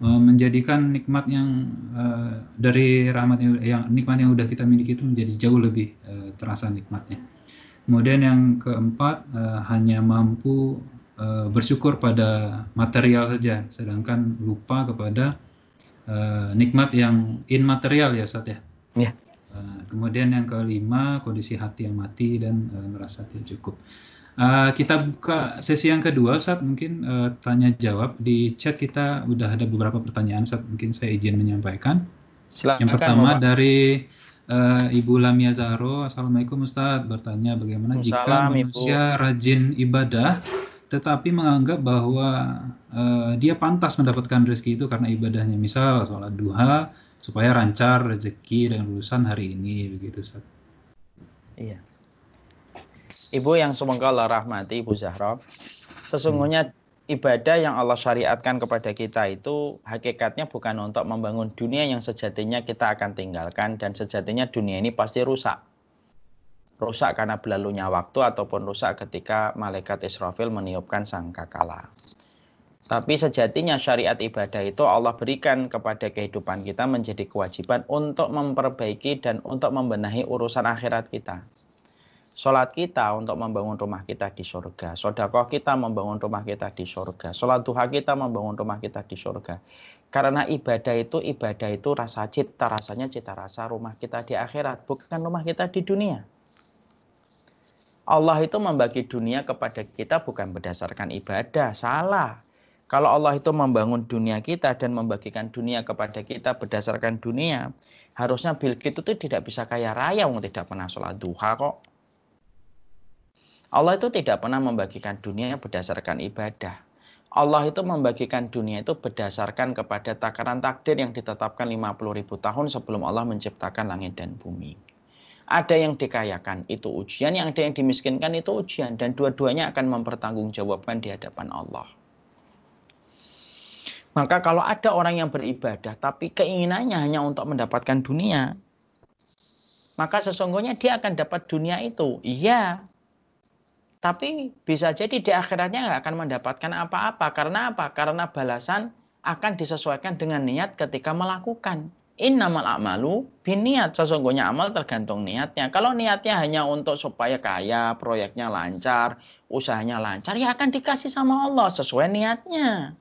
uh, menjadikan nikmat yang uh, dari rahmat yang, nikmat yang udah kita miliki itu menjadi jauh lebih terasa nikmatnya. Kemudian yang keempat uh, hanya mampu uh, bersyukur pada material saja, sedangkan lupa kepada uh, nikmat yang immaterial ya Ustaz ya. Ya. Uh, kemudian yang kelima kondisi hati yang mati dan uh, merasa tidak cukup. Uh, kita buka sesi yang kedua, Ustaz. Mungkin uh, tanya jawab di chat kita udah ada beberapa pertanyaan, Ustaz. Mungkin saya izin menyampaikan. Silakan, yang pertama Bapak. dari Uh, Ibu Lamia Zahro, Assalamualaikum Ustaz, bertanya bagaimana jika manusia Ibu. rajin ibadah tetapi menganggap bahwa uh, dia pantas mendapatkan rezeki itu karena ibadahnya, misal sholat duha supaya lancar rezeki dan urusan hari ini, begitu Ustaz. Iya. Ibu yang semoga Allah rahmati, Ibu Zahra, sesungguhnya hmm ibadah yang Allah syariatkan kepada kita itu hakikatnya bukan untuk membangun dunia yang sejatinya kita akan tinggalkan dan sejatinya dunia ini pasti rusak. Rusak karena berlalunya waktu ataupun rusak ketika malaikat Israfil meniupkan sangkakala. Tapi sejatinya syariat ibadah itu Allah berikan kepada kehidupan kita menjadi kewajiban untuk memperbaiki dan untuk membenahi urusan akhirat kita. Sholat kita untuk membangun rumah kita di surga. Sodakoh kita membangun rumah kita di surga. Sholat duha kita membangun rumah kita di surga. Karena ibadah itu, ibadah itu rasa cita, rasanya cita rasa rumah kita di akhirat. Bukan rumah kita di dunia. Allah itu membagi dunia kepada kita bukan berdasarkan ibadah. Salah. Kalau Allah itu membangun dunia kita dan membagikan dunia kepada kita berdasarkan dunia, harusnya Gates itu tidak bisa kaya raya, tidak pernah sholat duha kok. Allah itu tidak pernah membagikan dunia berdasarkan ibadah. Allah itu membagikan dunia itu berdasarkan kepada takaran takdir yang ditetapkan 50 ribu tahun sebelum Allah menciptakan langit dan bumi. Ada yang dikayakan, itu ujian. Yang ada yang dimiskinkan, itu ujian. Dan dua-duanya akan mempertanggungjawabkan di hadapan Allah. Maka kalau ada orang yang beribadah, tapi keinginannya hanya untuk mendapatkan dunia, maka sesungguhnya dia akan dapat dunia itu. Iya, tapi bisa jadi di akhiratnya nggak akan mendapatkan apa-apa. Karena apa? Karena balasan akan disesuaikan dengan niat ketika melakukan. Innamal a'malu biniat. Sesungguhnya amal tergantung niatnya. Kalau niatnya hanya untuk supaya kaya, proyeknya lancar, usahanya lancar, ya akan dikasih sama Allah sesuai niatnya.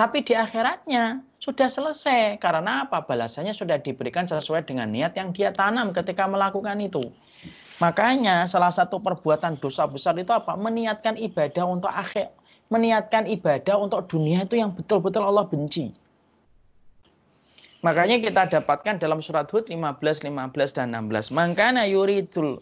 Tapi di akhiratnya sudah selesai. Karena apa? Balasannya sudah diberikan sesuai dengan niat yang dia tanam ketika melakukan itu. Makanya salah satu perbuatan dosa besar itu apa? Meniatkan ibadah untuk akhir, meniatkan ibadah untuk dunia itu yang betul-betul Allah benci. Makanya kita dapatkan dalam surat Hud 15, 15 dan 16. Mangkana yuridul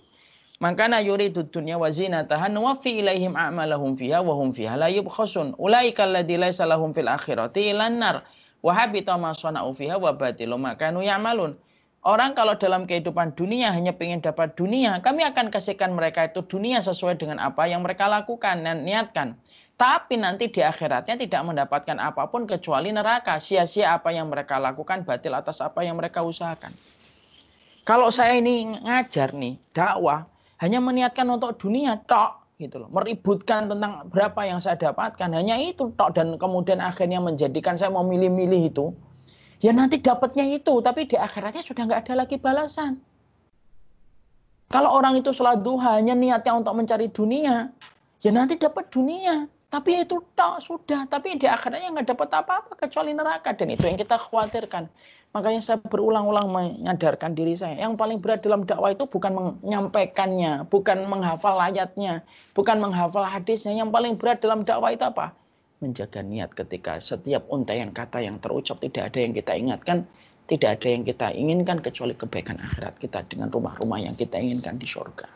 Mangkana yuridu dunya wa zinataha nuwaffi ilaihim a'malahum fiha wa hum fiha la yubkhasun. Ulaika alladzi laisa lahum fil akhirati ilan nar wa habita ma sana'u fiha wa batilu ma kanu ya'malun. Orang kalau dalam kehidupan dunia hanya ingin dapat dunia, kami akan kasihkan mereka itu dunia sesuai dengan apa yang mereka lakukan dan niatkan. Tapi nanti di akhiratnya tidak mendapatkan apa pun kecuali neraka. Sia-sia apa yang mereka lakukan, batil atas apa yang mereka usahakan. Kalau saya ini ngajar nih, dakwah, hanya meniatkan untuk dunia, tok gitu loh. Meributkan tentang berapa yang saya dapatkan, hanya itu tok dan kemudian akhirnya menjadikan saya mau milih-milih itu ya nanti dapatnya itu, tapi di akhiratnya sudah nggak ada lagi balasan. Kalau orang itu duha hanya niatnya untuk mencari dunia, ya nanti dapat dunia. Tapi itu tak sudah, tapi di akhiratnya nggak dapat apa-apa kecuali neraka dan itu yang kita khawatirkan. Makanya saya berulang-ulang menyadarkan diri saya. Yang paling berat dalam dakwah itu bukan menyampaikannya, bukan menghafal ayatnya, bukan menghafal hadisnya. Yang paling berat dalam dakwah itu apa? Menjaga niat ketika setiap untaian kata yang terucap tidak ada yang kita ingatkan, tidak ada yang kita inginkan kecuali kebaikan akhirat kita dengan rumah-rumah yang kita inginkan di surga.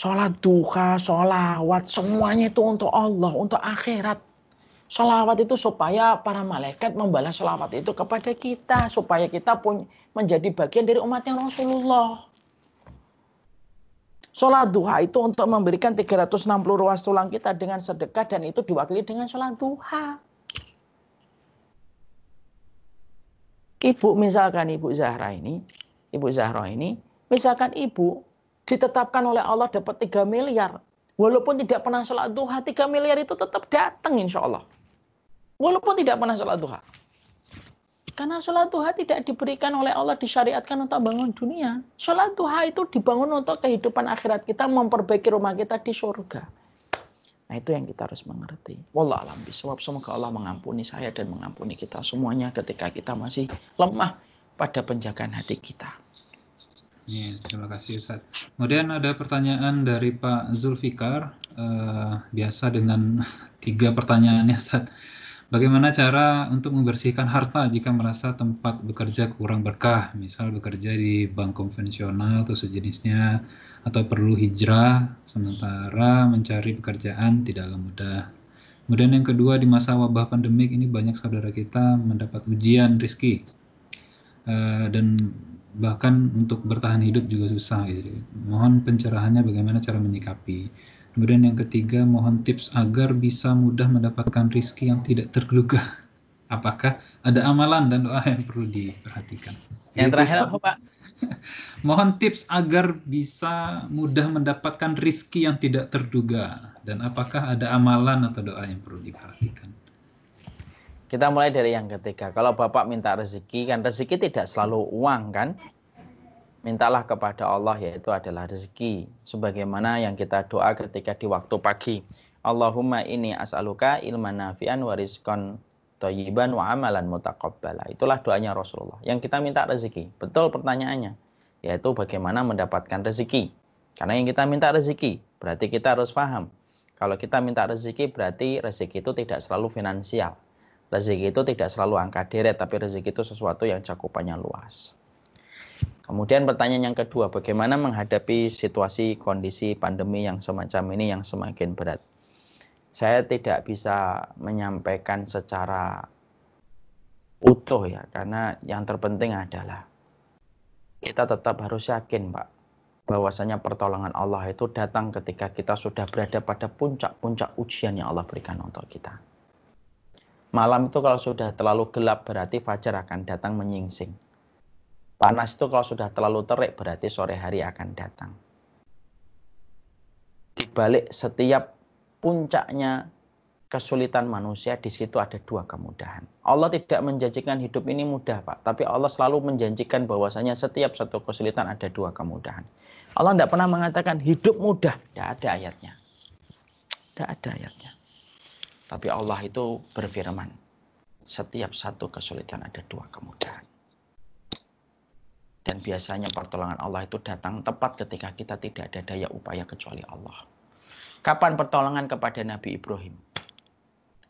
Sholat duha, sholawat, semuanya itu untuk Allah, untuk akhirat. Sholawat itu supaya para malaikat membalas sholawat itu kepada kita. Supaya kita pun menjadi bagian dari umatnya Rasulullah. Sholat duha itu untuk memberikan 360 ruas tulang kita dengan sedekah dan itu diwakili dengan sholat duha. Ibu misalkan Ibu Zahra ini, Ibu Zahra ini, misalkan Ibu ditetapkan oleh Allah dapat 3 miliar. Walaupun tidak pernah sholat duha, 3 miliar itu tetap datang insya Allah. Walaupun tidak pernah sholat duha. Karena sholat duha tidak diberikan oleh Allah disyariatkan untuk bangun dunia. Sholat duha itu dibangun untuk kehidupan akhirat kita, memperbaiki rumah kita di surga. Nah itu yang kita harus mengerti. Wallah alam bisawab. Semoga Allah mengampuni saya dan mengampuni kita semuanya ketika kita masih lemah pada penjagaan hati kita. Ya, terima kasih Ustaz. Kemudian ada pertanyaan dari Pak Zulfikar. Uh, biasa dengan tiga pertanyaannya Ustaz. Bagaimana cara untuk membersihkan harta jika merasa tempat bekerja kurang berkah, misal bekerja di bank konvensional atau sejenisnya, atau perlu hijrah, sementara mencari pekerjaan tidaklah mudah. Kemudian yang kedua, di masa wabah pandemik ini banyak saudara kita mendapat ujian rizki, uh, dan bahkan untuk bertahan hidup juga susah. Gitu. Mohon pencerahannya bagaimana cara menyikapi. Kemudian yang ketiga, mohon tips agar bisa mudah mendapatkan rizki yang tidak terduga. Apakah ada amalan dan doa yang perlu diperhatikan? Yang terakhir apa Pak? mohon tips agar bisa mudah mendapatkan rizki yang tidak terduga. Dan apakah ada amalan atau doa yang perlu diperhatikan? Kita mulai dari yang ketiga. Kalau Bapak minta rezeki, kan rezeki tidak selalu uang kan? Mintalah kepada Allah yaitu adalah rezeki sebagaimana yang kita doa ketika di waktu pagi. Allahumma ini as'aluka ilman nafi'an wa rizqan thayyiban wa amalan mutaqabbala. Itulah doanya Rasulullah. Yang kita minta rezeki. Betul pertanyaannya yaitu bagaimana mendapatkan rezeki. Karena yang kita minta rezeki berarti kita harus paham. Kalau kita minta rezeki berarti rezeki itu tidak selalu finansial. Rezeki itu tidak selalu angka deret tapi rezeki itu sesuatu yang cakupannya luas Kemudian pertanyaan yang kedua, bagaimana menghadapi situasi kondisi pandemi yang semacam ini yang semakin berat? Saya tidak bisa menyampaikan secara utuh ya, karena yang terpenting adalah kita tetap harus yakin, Pak, bahwasanya pertolongan Allah itu datang ketika kita sudah berada pada puncak-puncak ujian yang Allah berikan untuk kita. Malam itu kalau sudah terlalu gelap berarti fajar akan datang menyingsing Panas itu kalau sudah terlalu terik berarti sore hari akan datang. Di balik setiap puncaknya kesulitan manusia di situ ada dua kemudahan. Allah tidak menjanjikan hidup ini mudah, Pak, tapi Allah selalu menjanjikan bahwasanya setiap satu kesulitan ada dua kemudahan. Allah tidak pernah mengatakan hidup mudah, tidak ada ayatnya. Tidak ada ayatnya. Tapi Allah itu berfirman, setiap satu kesulitan ada dua kemudahan. Dan biasanya pertolongan Allah itu datang tepat ketika kita tidak ada daya upaya kecuali Allah. Kapan pertolongan kepada Nabi Ibrahim?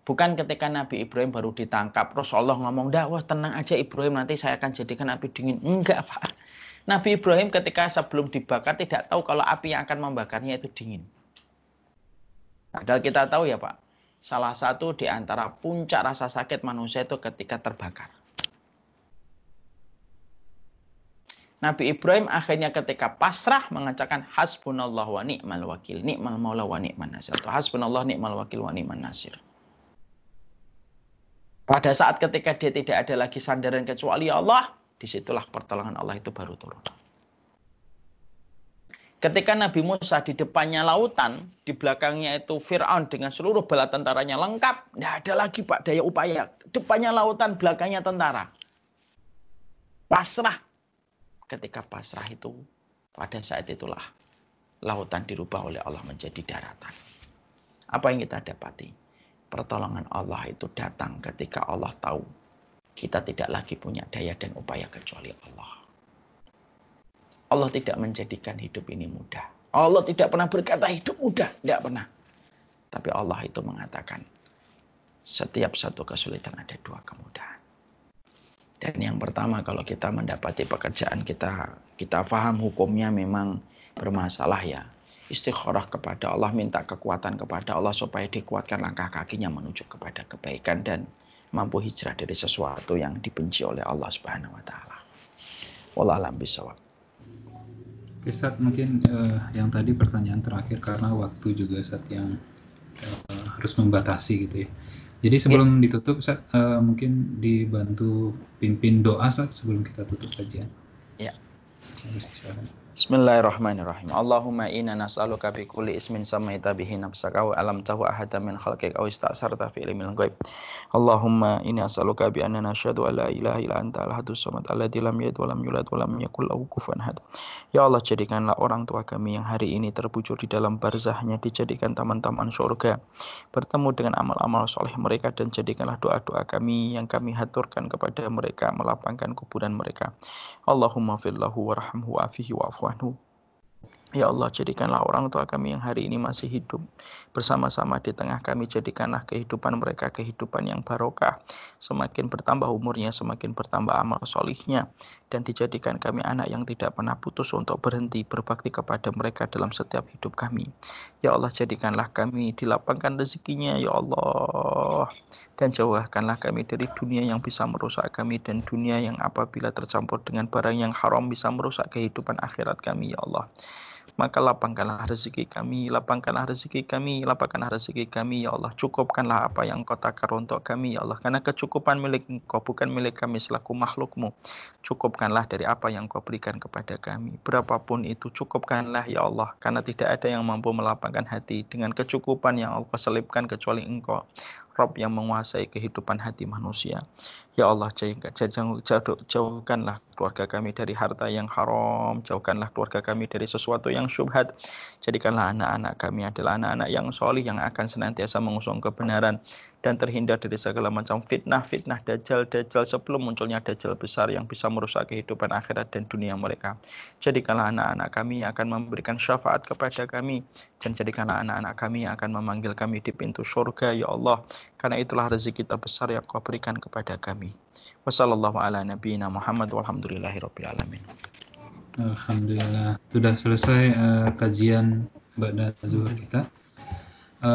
Bukan ketika Nabi Ibrahim baru ditangkap, terus Allah ngomong, dah wah tenang aja Ibrahim, nanti saya akan jadikan api dingin. Enggak Pak. Nabi Ibrahim ketika sebelum dibakar tidak tahu kalau api yang akan membakarnya itu dingin. Padahal kita tahu ya Pak, salah satu di antara puncak rasa sakit manusia itu ketika terbakar. Nabi Ibrahim akhirnya ketika pasrah mengatakan hasbunallah wa ni'mal wakil, ni'mal maula wa ni'man nasir. Atau hasbunallah ni'mal wakil wa ni'man nasir. Pada saat ketika dia tidak ada lagi sandaran kecuali Allah, di situlah pertolongan Allah itu baru turun. Ketika Nabi Musa di depannya lautan, di belakangnya itu Fir'aun dengan seluruh bala tentaranya lengkap. Tidak ada lagi Pak daya upaya. Depannya lautan, belakangnya tentara. Pasrah ketika pasrah itu pada saat itulah lautan dirubah oleh Allah menjadi daratan. Apa yang kita dapati? Pertolongan Allah itu datang ketika Allah tahu kita tidak lagi punya daya dan upaya kecuali Allah. Allah tidak menjadikan hidup ini mudah. Allah tidak pernah berkata hidup mudah, tidak pernah. Tapi Allah itu mengatakan setiap satu kesulitan ada dua kemudahan. Dan yang pertama kalau kita mendapati pekerjaan kita, kita paham hukumnya memang bermasalah ya. Istikharah kepada Allah, minta kekuatan kepada Allah supaya dikuatkan langkah kakinya menuju kepada kebaikan dan mampu hijrah dari sesuatu yang dibenci oleh Allah Subhanahu wa taala. Wallah alam bisawab. Oke, Sat, mungkin uh, yang tadi pertanyaan terakhir karena waktu juga saat yang uh, harus membatasi gitu ya. Jadi sebelum ya. ditutup, Sat, uh, mungkin dibantu pimpin doa saat sebelum kita tutup kajian. Ya. Bismillahirrahmanirrahim. Allahumma inna nas'aluka bi kulli ismin samaita bihi nafsaka wa alam tahu ahada min khalqik aw ista'sarta fi ilmil ghaib. Allahumma inni as'aluka bi anna nashhadu an la ilaha illa anta al-ahadus samad alladzi lam yalid wa lam yulad wa lam yakul lahu kufuwan ahad. Ya Allah jadikanlah orang tua kami yang hari ini terbujur di dalam barzahnya dijadikan taman-taman surga. Bertemu dengan amal-amal soleh mereka dan jadikanlah doa-doa kami yang kami haturkan kepada mereka melapangkan kuburan mereka. Allahumma fillahu warhamhu afihi wa'fu Ya Allah, jadikanlah orang tua kami yang hari ini masih hidup bersama-sama di tengah kami. Jadikanlah kehidupan mereka kehidupan yang barokah. Semakin bertambah umurnya, semakin bertambah amal solihnya. Dan dijadikan kami anak yang tidak pernah putus untuk berhenti berbakti kepada mereka dalam setiap hidup kami. Ya Allah, jadikanlah kami dilapangkan rezekinya, Ya Allah. Dan jauhkanlah kami dari dunia yang bisa merusak kami dan dunia yang apabila tercampur dengan barang yang haram bisa merusak kehidupan akhirat kami, Ya Allah maka lapangkanlah rezeki kami, lapangkanlah rezeki kami, lapangkanlah rezeki kami, ya Allah. Cukupkanlah apa yang kau takar untuk kami, ya Allah. Karena kecukupan milik engkau, bukan milik kami selaku makhlukmu. Cukupkanlah dari apa yang kau berikan kepada kami. Berapapun itu, cukupkanlah, ya Allah. Karena tidak ada yang mampu melapangkan hati dengan kecukupan yang Allah selipkan kecuali engkau. Rob yang menguasai kehidupan hati manusia. Ya Allah, jauhkanlah keluarga kami dari harta yang haram, jauhkanlah keluarga kami dari sesuatu yang syubhat. Jadikanlah anak-anak kami adalah anak-anak yang solih yang akan senantiasa mengusung kebenaran dan terhindar dari segala macam fitnah-fitnah dajjal-dajjal sebelum munculnya dajjal besar yang bisa merusak kehidupan akhirat dan dunia mereka. Jadikanlah anak-anak kami yang akan memberikan syafaat kepada kami dan jadikanlah anak-anak kami yang akan memanggil kami di pintu surga, Ya Allah. Karena itulah rezeki terbesar yang kau berikan kepada kami. Wassalamualaikum rabbil alamin. Alhamdulillah. Sudah selesai uh, kajian Mbak Zuhur kita.